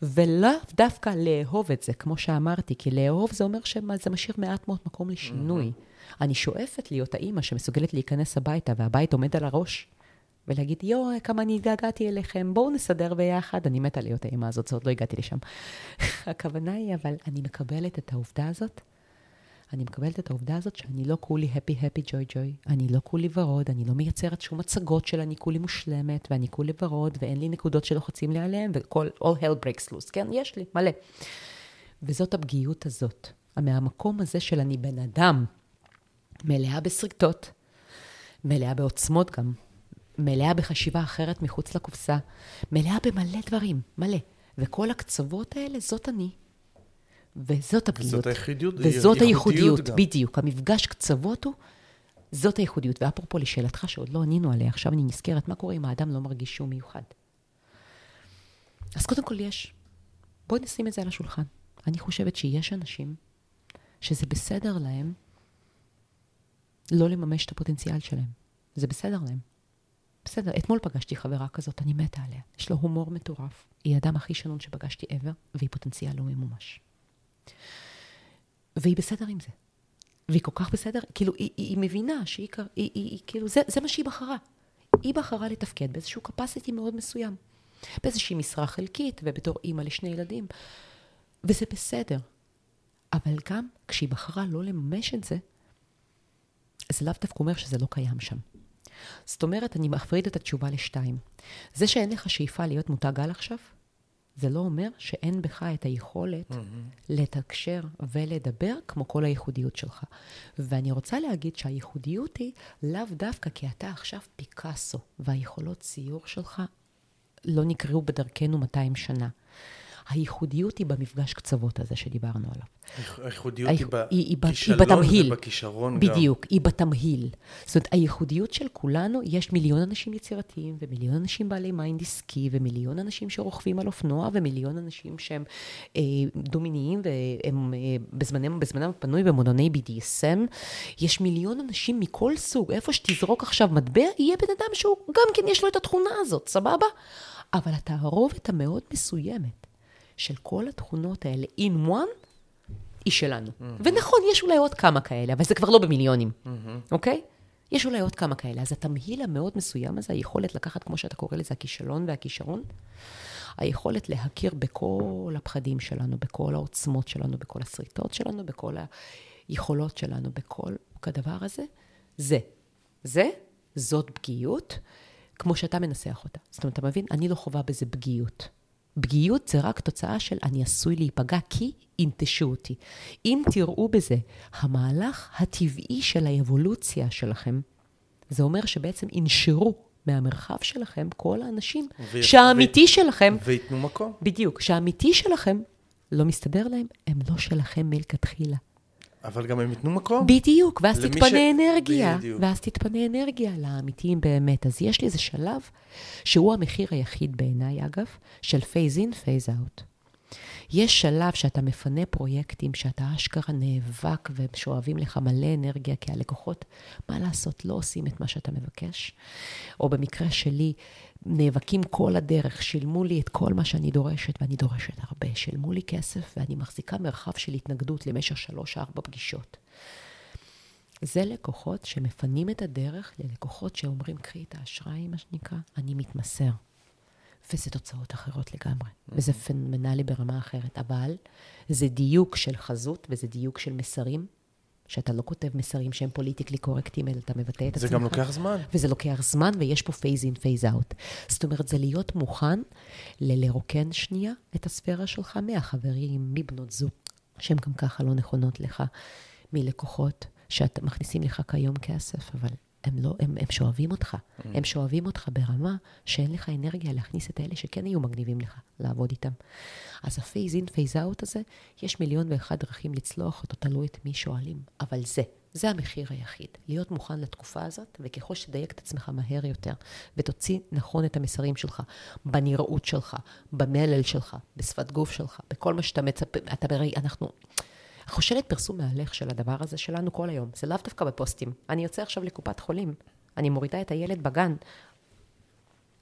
ולאו דווקא לאהוב את זה, כמו שאמרתי, כי לאהוב זה אומר שזה משאיר מעט מאוד מקום לשינוי. אני שואפת להיות האימא שמסוגלת להיכנס הביתה, והבית עומד על הראש, ולהגיד, יואו, כמה אני התגעגעתי אליכם, בואו נסדר ביחד. אני מתה להיות האימא הזאת, עוד לא הגעתי לשם. *laughs* הכוונה היא, אבל אני מקבלת את העובדה הזאת. אני מקבלת את העובדה הזאת שאני לא כולי happy happy joy joy, אני לא כולי ורוד, אני לא מייצרת שום הצגות של אני כולי מושלמת, ואני כולי ורוד, ואין לי נקודות שלוחצים לי עליהן, וכל, all hell breaks loose, כן? יש לי, מלא. וזאת הפגיעות הזאת. מהמקום הזה של אני בן אדם, מלאה בשריטות, מלאה בעוצמות גם, מלאה בחשיבה אחרת מחוץ לקופסה, מלאה במלא דברים, מלא. וכל הקצוות האלה, זאת אני. וזאת הפגיעות. וזאת היחידות- וזאת הייחודיות. בדיוק. המפגש קצוות הוא זאת הייחודיות. ואפרופו לשאלתך שעוד לא ענינו עליה, עכשיו אני נזכרת, מה קורה אם האדם לא מרגיש שהוא מיוחד? אז קודם כל יש. בואי נשים את זה על השולחן. אני חושבת שיש אנשים שזה בסדר להם לא לממש את הפוטנציאל שלהם. זה בסדר להם. בסדר, אתמול פגשתי חברה כזאת, אני מתה עליה. יש לו הומור מטורף. היא האדם הכי שנון שפגשתי ever, והיא פוטנציאל לא ממומש. והיא בסדר עם זה. והיא כל כך בסדר, כאילו, היא, היא, היא מבינה שהיא, היא, היא, היא, כאילו, זה, זה מה שהיא בחרה. היא בחרה לתפקד באיזשהו capacity מאוד מסוים. באיזושהי משרה חלקית, ובתור אימא לשני ילדים. וזה בסדר. אבל גם כשהיא בחרה לא לממש את זה, זה לאו דווקא אומר שזה לא קיים שם. זאת אומרת, אני מפריד את התשובה לשתיים. זה שאין לך שאיפה להיות מותג על עכשיו, זה לא אומר שאין בך את היכולת mm-hmm. לתקשר ולדבר כמו כל הייחודיות שלך. ואני רוצה להגיד שהייחודיות היא לאו דווקא כי אתה עכשיו פיקאסו, והיכולות ציור שלך לא נראו בדרכנו 200 שנה. הייחודיות היא במפגש קצוות הזה שדיברנו עליו. הייחודיות היא, היא, בכישלון ובכישרון גם. בדיוק, היא בתמהיל. זאת אומרת, הייחודיות של כולנו, יש מיליון אנשים יצירתיים, ומיליון אנשים בעלי mind עסקי, ומיליון אנשים שרוכבים על אופנוע, ומיליון אנשים שהם אה, דומיניים, והם אה, בזמנם, בזמנם הפנוי במועדוני BDSM. יש מיליון אנשים מכל סוג, איפה שתזרוק עכשיו מטבע, יהיה בן אדם שהוא גם כן יש לו את התכונה הזאת, סבבה? אבל התערובת המאוד מסוימת של כל התכונות האלה in one, היא שלנו. Mm-hmm. ונכון, יש אולי עוד כמה כאלה, אבל זה כבר לא במיליונים, mm-hmm. אוקיי? יש אולי עוד כמה כאלה. אז התמהיל המאוד מסוים הזה, היכולת לקחת, כמו שאתה קורא לזה, הכישלון והכישרון, היכולת להכיר בכל הפחדים שלנו, בכל העוצמות שלנו, בכל השריטות שלנו, בכל היכולות שלנו, בכל כדבר הזה, זה. זה, זאת פגיעות, כמו שאתה מנסח אותה. זאת אומרת, אתה מבין? אני לא חווה בזה פגיעות. פגיעות זה רק תוצאה של אני עשוי להיפגע כי ינטשו אותי. אם תראו בזה המהלך הטבעי של האבולוציה שלכם, זה אומר שבעצם ינשרו מהמרחב שלכם כל האנשים ו- שהאמיתי ו- שלכם... וייתנו מקום. בדיוק, שהאמיתי שלכם לא מסתדר להם, הם לא שלכם מלכתחילה. אבל גם הם ייתנו מקום. בדיוק, ואז תתפנה ש... אנרגיה. בדיוק. ואז תתפנה אנרגיה לאמיתיים באמת. אז יש לי איזה שלב, שהוא המחיר היחיד בעיניי, אגב, של phase in, phase out. יש שלב שאתה מפנה פרויקטים, שאתה אשכרה נאבק ושואבים לך מלא אנרגיה, כי הלקוחות, מה לעשות, לא עושים את מה שאתה מבקש. או במקרה שלי, נאבקים כל הדרך, שילמו לי את כל מה שאני דורשת, ואני דורשת הרבה. שילמו לי כסף, ואני מחזיקה מרחב של התנגדות למשך שלוש-ארבע פגישות. זה לקוחות שמפנים את הדרך ללקוחות שאומרים, קחי את האשראי, מה שנקרא, אני מתמסר. וזה תוצאות אחרות לגמרי, mm-hmm. וזה פנומנלי ברמה אחרת. אבל זה דיוק של חזות וזה דיוק של מסרים, שאתה לא כותב מסרים שהם politically correctים, אלא אתה מבטא את זה עצמך. זה גם לוקח זמן. וזה לוקח זמן, ויש פה phase in, phase out. זאת אומרת, זה להיות מוכן לרוקן שנייה את הספירה שלך מהחברים, מבנות זוג, שהן גם ככה לא נכונות לך, מלקוחות שאתם מכניסים לך כיום כסף, אבל הם, לא, הם, הם שואבים אותך. Mm. הם שואבים אותך ברמה שאין לך אנרגיה להכניס את האלה שכן היו מגניבים לך, לעבוד איתם. אז ה phase in, phase out הזה, יש מיליון ואחד דרכים לצלוח אותו, תלוי את מי שואלים. אבל זה, זה המחיר היחיד. להיות מוכן לתקופה הזאת, וככל שתדייק את עצמך מהר יותר, ותוציא נכון את המסרים שלך, בנראות שלך, במלל שלך, בשפת גוף שלך, בכל מה שאתה מצפה, אתה ברי, אנחנו... שלט פרסום מהלך של הדבר הזה שלנו כל היום. זה לאו דווקא בפוסטים. אני יוצא עכשיו לקופת חולים, אני מורידה את הילד בגן.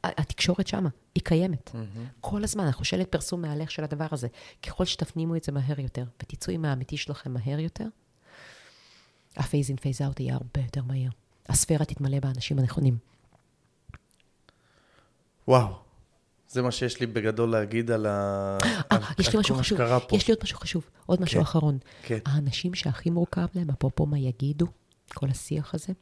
התקשורת שמה, היא קיימת. Mm-hmm. כל הזמן, אנחנו שלט פרסום מהלך של הדבר הזה. ככל שתפנימו את זה מהר יותר, ותצאו עם האמיתי שלכם מהר יותר, ה phase in phase out יהיה הרבה יותר מהיר. הספירה תתמלא באנשים הנכונים. וואו. זה מה שיש לי בגדול להגיד על, ה... 아, על, יש לי משהו חשוב, יש לי עוד משהו חשוב, עוד משהו כן, אחרון. כן. האנשים שהכי מורכב להם, אפרופו מה יגידו, כל השיח הזה,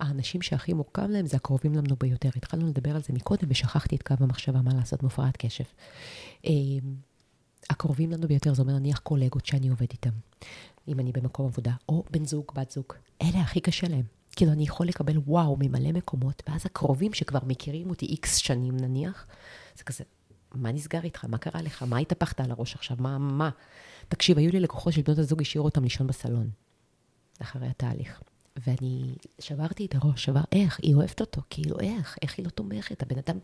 האנשים שהכי מורכב להם זה הקרובים לנו ביותר. התחלנו לדבר על זה מקודם ושכחתי את קו המחשבה, מה לעשות, מופרעת קשב. אמ, הקרובים לנו ביותר, זה אומר נניח קולגות שאני עובד איתם, אם אני במקום עבודה, או בן זוג, בת זוג. אלה הכי קשה להם. כאילו, אני יכול לקבל וואו ממלא מקומות, ואז הקרובים שכבר מכירים אותי איקס שנים נניח, זה כזה, מה נסגר איתך? מה קרה לך? מה התהפכת על הראש עכשיו? מה, מה? תקשיב, היו לי לקוחות של בנות הזוג, השאירו אותם לישון בסלון, אחרי התהליך. ואני שברתי את הראש, שבר, איך? היא אוהבת אותו, כאילו, איך? איך היא לא תומכת? הבן אדם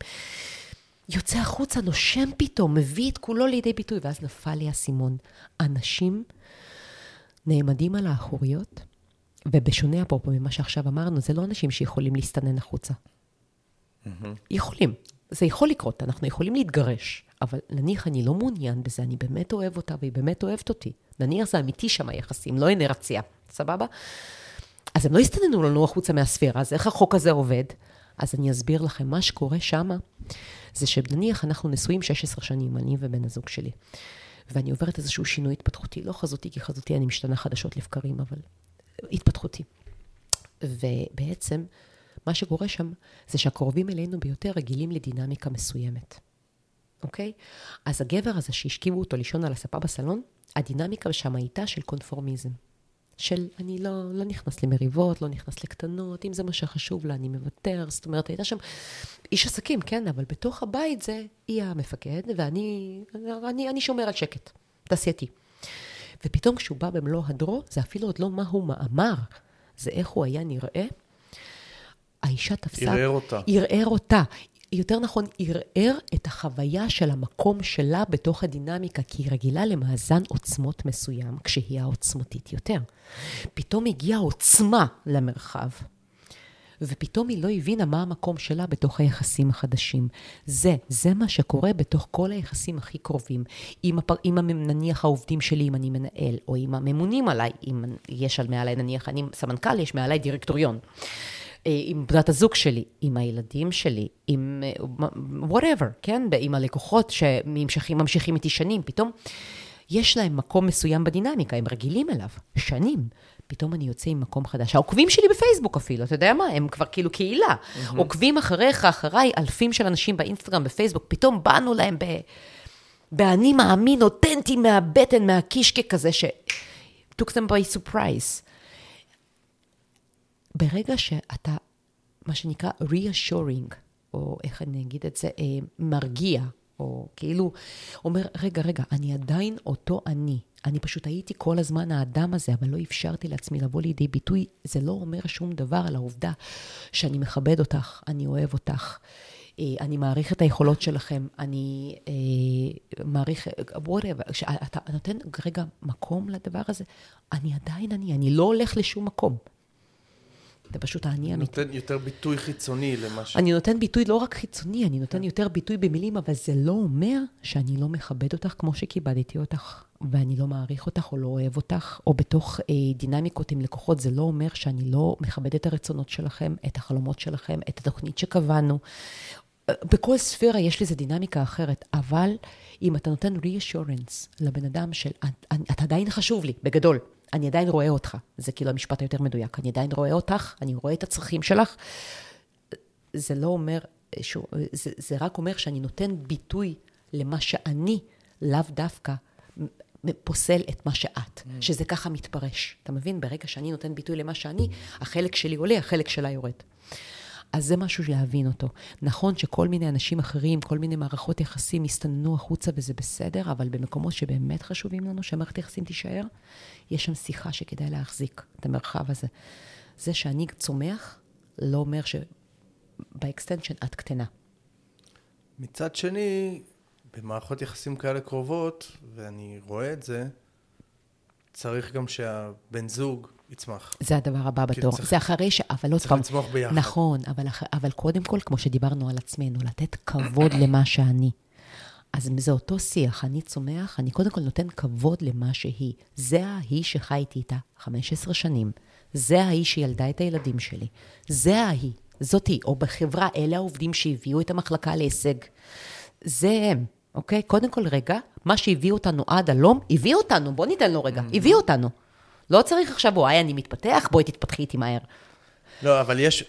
יוצא החוצה, נושם פתאום, מביא את כולו לידי ביטוי, ואז נפל לי האסימון. אנשים נעמדים על האחוריות, ובשונה אפרופו ממה שעכשיו אמרנו, זה לא אנשים שיכולים להסתנן החוצה. יכולים, זה יכול לקרות, אנחנו יכולים להתגרש, אבל נניח אני לא מעוניין בזה, אני באמת אוהב אותה והיא באמת אוהבת אותי. נניח זה אמיתי שם היחסים, לא אינרציה, סבבה? אז הם לא הסתננו לנו החוצה מהספירה, אז איך החוק הזה עובד? אז אני אסביר לכם, מה שקורה שם, זה שנניח אנחנו נשואים 16 שנים, אני ובן הזוג שלי, ואני עוברת איזשהו שינוי התפתחותי, לא חזותי, כי חזותי אני משתנה חדשות לבקרים, אבל התפתחותי. ובעצם, מה שקורה שם, זה שהקרובים אלינו ביותר רגילים לדינמיקה מסוימת, אוקיי? אז הגבר הזה שהשכיבו אותו לישון על הספה בסלון, הדינמיקה שם הייתה של קונפורמיזם. של אני לא, לא נכנס למריבות, לא נכנס לקטנות, אם זה מה שחשוב לה, אני מוותר. זאת אומרת, הייתה שם איש עסקים, כן, אבל בתוך הבית זה היא המפקד, ואני אני, אני שומר על שקט, תעשייתי. ופתאום כשהוא בא במלוא הדרו, זה אפילו עוד לא מה הוא אמר, זה איך הוא היה נראה. האישה תפסה... ערער אותה. ערער אותה. יותר נכון, ערער את החוויה של המקום שלה בתוך הדינמיקה, כי היא רגילה למאזן עוצמות מסוים, כשהיא העוצמתית יותר. פתאום הגיעה עוצמה למרחב, ופתאום היא לא הבינה מה המקום שלה בתוך היחסים החדשים. זה, זה מה שקורה בתוך כל היחסים הכי קרובים. עם, הפר, עם נניח העובדים שלי, אם אני מנהל, או עם הממונים עליי, אם יש על מעליי, נניח אני סמנכ"ל, יש מעליי דירקטוריון. אה, עם בנת הזוג שלי, עם הילדים שלי, עם אה, whatever, כן? עם הלקוחות שממשיכים איתי שנים, פתאום יש להם מקום מסוים בדינמיקה, הם רגילים אליו, שנים. פתאום אני יוצא עם מקום חדש. העוקבים שלי בפייסבוק אפילו, אתה יודע מה? הם כבר כאילו קהילה. Mm-hmm. עוקבים אחריך, אחריי, אלפים של אנשים באינסטגרם, בפייסבוק, פתאום באנו להם ב... באני מאמין, אותנטי מהבטן, מהקישקע כזה, ש... took them by surprise. ברגע שאתה, מה שנקרא reassuring, או איך אני אגיד את זה, אה, מרגיע, או כאילו אומר, רגע, רגע, אני עדיין אותו אני. אני פשוט הייתי כל הזמן האדם הזה, אבל לא אפשרתי לעצמי לבוא לידי ביטוי. זה לא אומר שום דבר על העובדה שאני מכבד אותך, אני אוהב אותך. אה, אני מעריך את היכולות שלכם, אני אה, מעריך, whatever, כשאתה נותן רגע מקום לדבר הזה, אני עדיין אני, אני לא הולך לשום מקום. זה פשוט האני האמיתי. נותן יותר ביטוי חיצוני למה ש... אני נותן ביטוי לא רק חיצוני, אני נותן יותר ביטוי במילים, אבל זה לא אומר שאני לא מכבד אותך כמו שכיבדתי אותך, ואני לא מעריך אותך או לא אוהב אותך, או בתוך אה, דינמיקות עם לקוחות, זה לא אומר שאני לא מכבד את הרצונות שלכם, את החלומות שלכם, את התוכנית שקבענו. בכל ספירה יש לזה דינמיקה אחרת, אבל אם אתה נותן reassurance לבן אדם של, אתה עדיין חשוב לי, בגדול. אני עדיין רואה אותך. זה כאילו המשפט היותר מדויק. אני עדיין רואה אותך, אני רואה את הצרכים שלך. זה לא אומר, שהוא, זה, זה רק אומר שאני נותן ביטוי למה שאני, לאו דווקא פוסל את מה שאת, mm. שזה ככה מתפרש. אתה מבין? ברגע שאני נותן ביטוי למה שאני, החלק שלי עולה, החלק שלה יורד. אז זה משהו להבין אותו. נכון שכל מיני אנשים אחרים, כל מיני מערכות יחסים הסתננו החוצה וזה בסדר, אבל במקומות שבאמת חשובים לנו שהמערכת יחסים תישאר, יש שם שיחה שכדאי להחזיק את המרחב הזה. זה שאני צומח, לא אומר שב extension את קטנה. מצד שני, במערכות יחסים כאלה קרובות, ואני רואה את זה, צריך גם שהבן זוג יצמח. זה הדבר הבא בתור. צריך, זה אחרי ש... אבל לא צריך לצמוח ביחד. נכון, אבל, אבל קודם כל, כמו שדיברנו על עצמנו, לתת כבוד *coughs* למה שאני. אז זה אותו שיח, אני צומח, אני קודם כל נותן כבוד למה שהיא. זה ההיא שחייתי איתה 15 שנים. זה ההיא שילדה את הילדים שלי. זה ההיא, זאתי. או בחברה, אלה העובדים שהביאו את המחלקה להישג. זה הם, אוקיי? קודם כל, רגע, מה שהביא אותנו עד הלום, הביא אותנו, בוא ניתן לו רגע, הביא אותנו. לא צריך עכשיו, וואי, אני מתפתח, בואי תתפתחי איתי מהר. לא, אבל יש...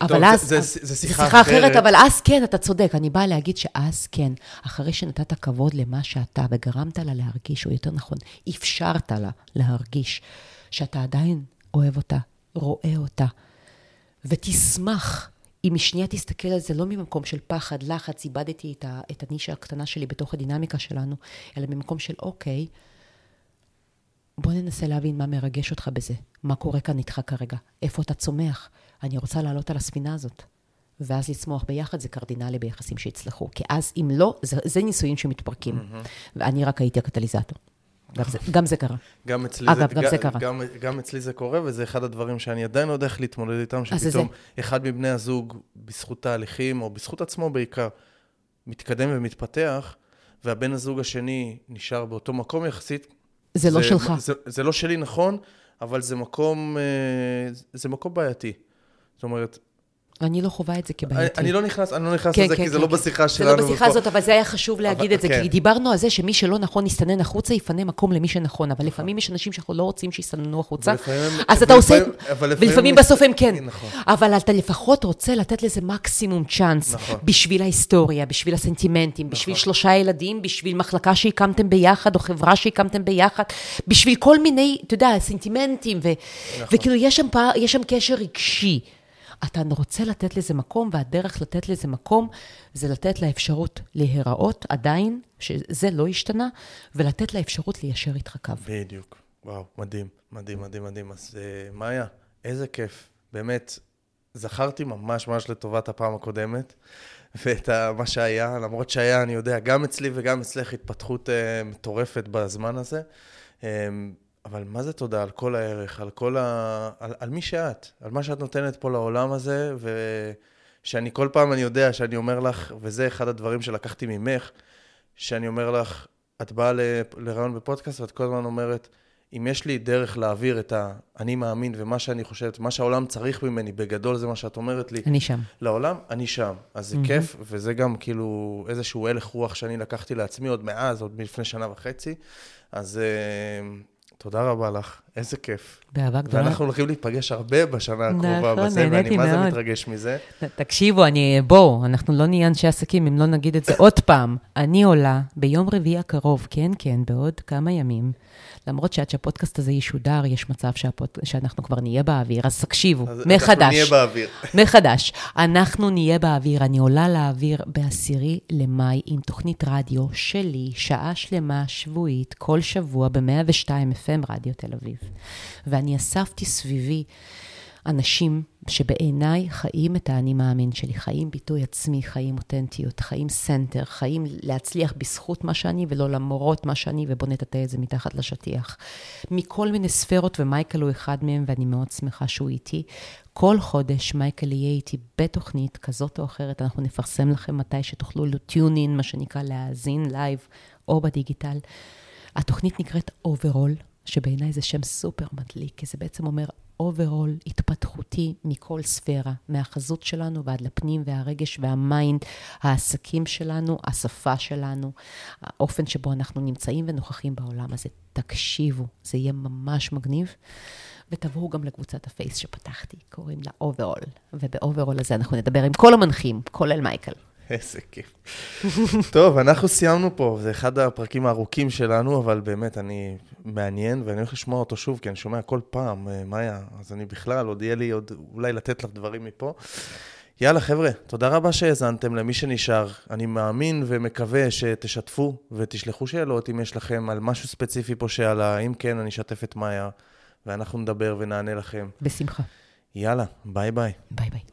אבל טוב, אז, זה, זה, זה שיחה, שיחה אחרת. אחרת, אבל אז כן, אתה צודק. אני באה להגיד שאז כן, אחרי שנתת כבוד למה שאתה, וגרמת לה להרגיש, או יותר נכון, אפשרת לה להרגיש שאתה עדיין אוהב אותה, רואה אותה, ותשמח אם משנייה תסתכל על זה לא ממקום של פחד, לחץ, איבדתי את, ה, את הנישה הקטנה שלי בתוך הדינמיקה שלנו, אלא ממקום של אוקיי, בוא ננסה להבין מה מרגש אותך בזה, מה קורה כאן איתך כרגע, איפה אתה צומח. אני רוצה לעלות על הספינה הזאת. ואז לצמוח ביחד זה קרדינלי ביחסים שיצלחו. כי אז, אם לא, זה, זה נישואים שמתפרקים. Mm-hmm. ואני רק הייתי הקטליזטור. גם זה, גם זה קרה. גם אצלי אגב, זה, גם זה קרה. גם, גם אצלי זה קורה, וזה אחד הדברים שאני עדיין לא יודע איך להתמודד איתם, זה שפתאום אחד מבני הזוג, בזכות תהליכים, או בזכות עצמו בעיקר, מתקדם ומתפתח, והבן הזוג השני נשאר באותו מקום יחסית. זה לא שלך. זה, זה לא שלי, נכון, אבל זה מקום, אה, זה מקום בעייתי. זאת אומרת, אני לא חווה את זה כבעייתי. אני לא נכנס, אני לא נכנס כן, לזה, כן, כי זה כן, לא כן. בשיחה זה שלנו. לא בשיחה ופה- הזאת, אבל זה היה חשוב להגיד אבל- את זה, כן. כי דיברנו על זה שמי שלא נכון יסתנן החוצה, יפנה מקום למי שנכון, אבל לפעמים יש אנשים שאנחנו לא רוצים שיסתננו החוצה, אז אתה עושה, ולפעמים- בסוף הם כן. נכון. אבל אתה לפחות רוצה לתת לזה מקסימום צ'אנס, נכון. בשביל ההיסטוריה, בשביל הסנטימנטים, בשביל שלושה ילדים, בשביל מחלקה שהקמתם ביחד, או חברה שהקמתם ביחד, בשביל כל מיני, אתה יודע, סנטימנטים, ו- נכון. וכאילו יש שם פער- יש שם קשר רגשי. אתה רוצה לתת לזה מקום, והדרך לתת לזה מקום זה לתת לה אפשרות להיראות עדיין, שזה לא השתנה, ולתת לה אפשרות ליישר איתך קו. בדיוק. וואו, מדהים, מדהים, מדהים, מדהים. אז uh, מאיה, איזה כיף. באמת, זכרתי ממש ממש לטובת הפעם הקודמת, ואת ה- מה שהיה, למרות שהיה, אני יודע, גם אצלי וגם אצלך התפתחות uh, מטורפת בזמן הזה. Um, אבל מה זה תודה על כל הערך, על כל ה... על, על מי שאת, על מה שאת נותנת פה לעולם הזה, ושאני כל פעם, אני יודע שאני אומר לך, וזה אחד הדברים שלקחתי ממך, שאני אומר לך, את באה ל- לרעיון בפודקאסט ואת כל הזמן אומרת, אם יש לי דרך להעביר את האני מאמין ומה שאני חושבת, מה שהעולם צריך ממני, בגדול זה מה שאת אומרת לי, אני שם. לעולם, אני שם. אז זה כיף, וזה גם כאילו איזשהו הלך רוח שאני לקחתי לעצמי עוד מאז, עוד מלפני שנה וחצי. אז אה, תודה רבה לך, איזה כיף. באהבה גדולה. ואנחנו הולכים להיפגש הרבה בשנה הקרובה נכון, בזה, ואני מה זה. מתרגש מזה. תקשיבו, אני, בואו, אנחנו לא נהיה אנשי עסקים אם לא נגיד את זה עוד פעם. אני עולה ביום רביעי הקרוב, כן, כן, בעוד כמה ימים. למרות שעד שהפודקאסט הזה ישודר, יש מצב שהפוד... שאנחנו כבר נהיה באוויר, אז תקשיבו, אז מחדש. אנחנו נהיה באוויר. *laughs* מחדש. אנחנו נהיה באוויר, אני עולה לאוויר בעשירי למאי עם תוכנית רדיו שלי, שעה שלמה, שבועית, כל שבוע ב-102 FM רדיו תל אביב. ואני אספתי סביבי אנשים שבעיניי חיים את האני מאמין שלי, חיים ביטוי עצמי, חיים אותנטיות, חיים center, חיים להצליח בזכות מה שאני ולא למרות מה שאני, ובוא נטאטא את זה מתחת לשטיח. מכל מיני ספירות, ומייקל הוא אחד מהם, ואני מאוד שמחה שהוא איתי. כל חודש מייקל יהיה איתי בתוכנית כזאת או אחרת, אנחנו נפרסם לכם מתי שתוכלו ל tune in, מה שנקרא להאזין live או בדיגיטל. התוכנית נקראת overall, שבעיניי זה שם סופר מדליק, כי זה בעצם אומר overall התפתחותי מכל ספירה, מהחזות שלנו ועד לפנים והרגש וה mind, העסקים שלנו, השפה שלנו, האופן שבו אנחנו נמצאים ונוכחים בעולם הזה. תקשיבו, זה יהיה ממש מגניב. ותבואו גם לקבוצת הפייס שפתחתי, קוראים לה overall, וב overall הזה אנחנו נדבר עם כל המנחים, כולל מייקל. איזה כיף. טוב, אנחנו סיימנו פה, זה אחד הפרקים הארוכים שלנו, אבל באמת, אני מעניין, ואני הולך לשמוע אותו שוב, כי אני שומע כל פעם, אה, מאיה, אז אני בכלל, עוד יהיה לי עוד, אולי לתת לך דברים מפה. יאללה, חבר'ה, תודה רבה שהאזנתם למי שנשאר. אני מאמין ומקווה שתשתפו ותשלחו שאלות אם יש לכם על משהו ספציפי פה שעלה. אם כן, אני אשתף את מאיה, ואנחנו נדבר ונענה לכם. בשמחה. יאללה, ביי ביי. ביי ביי.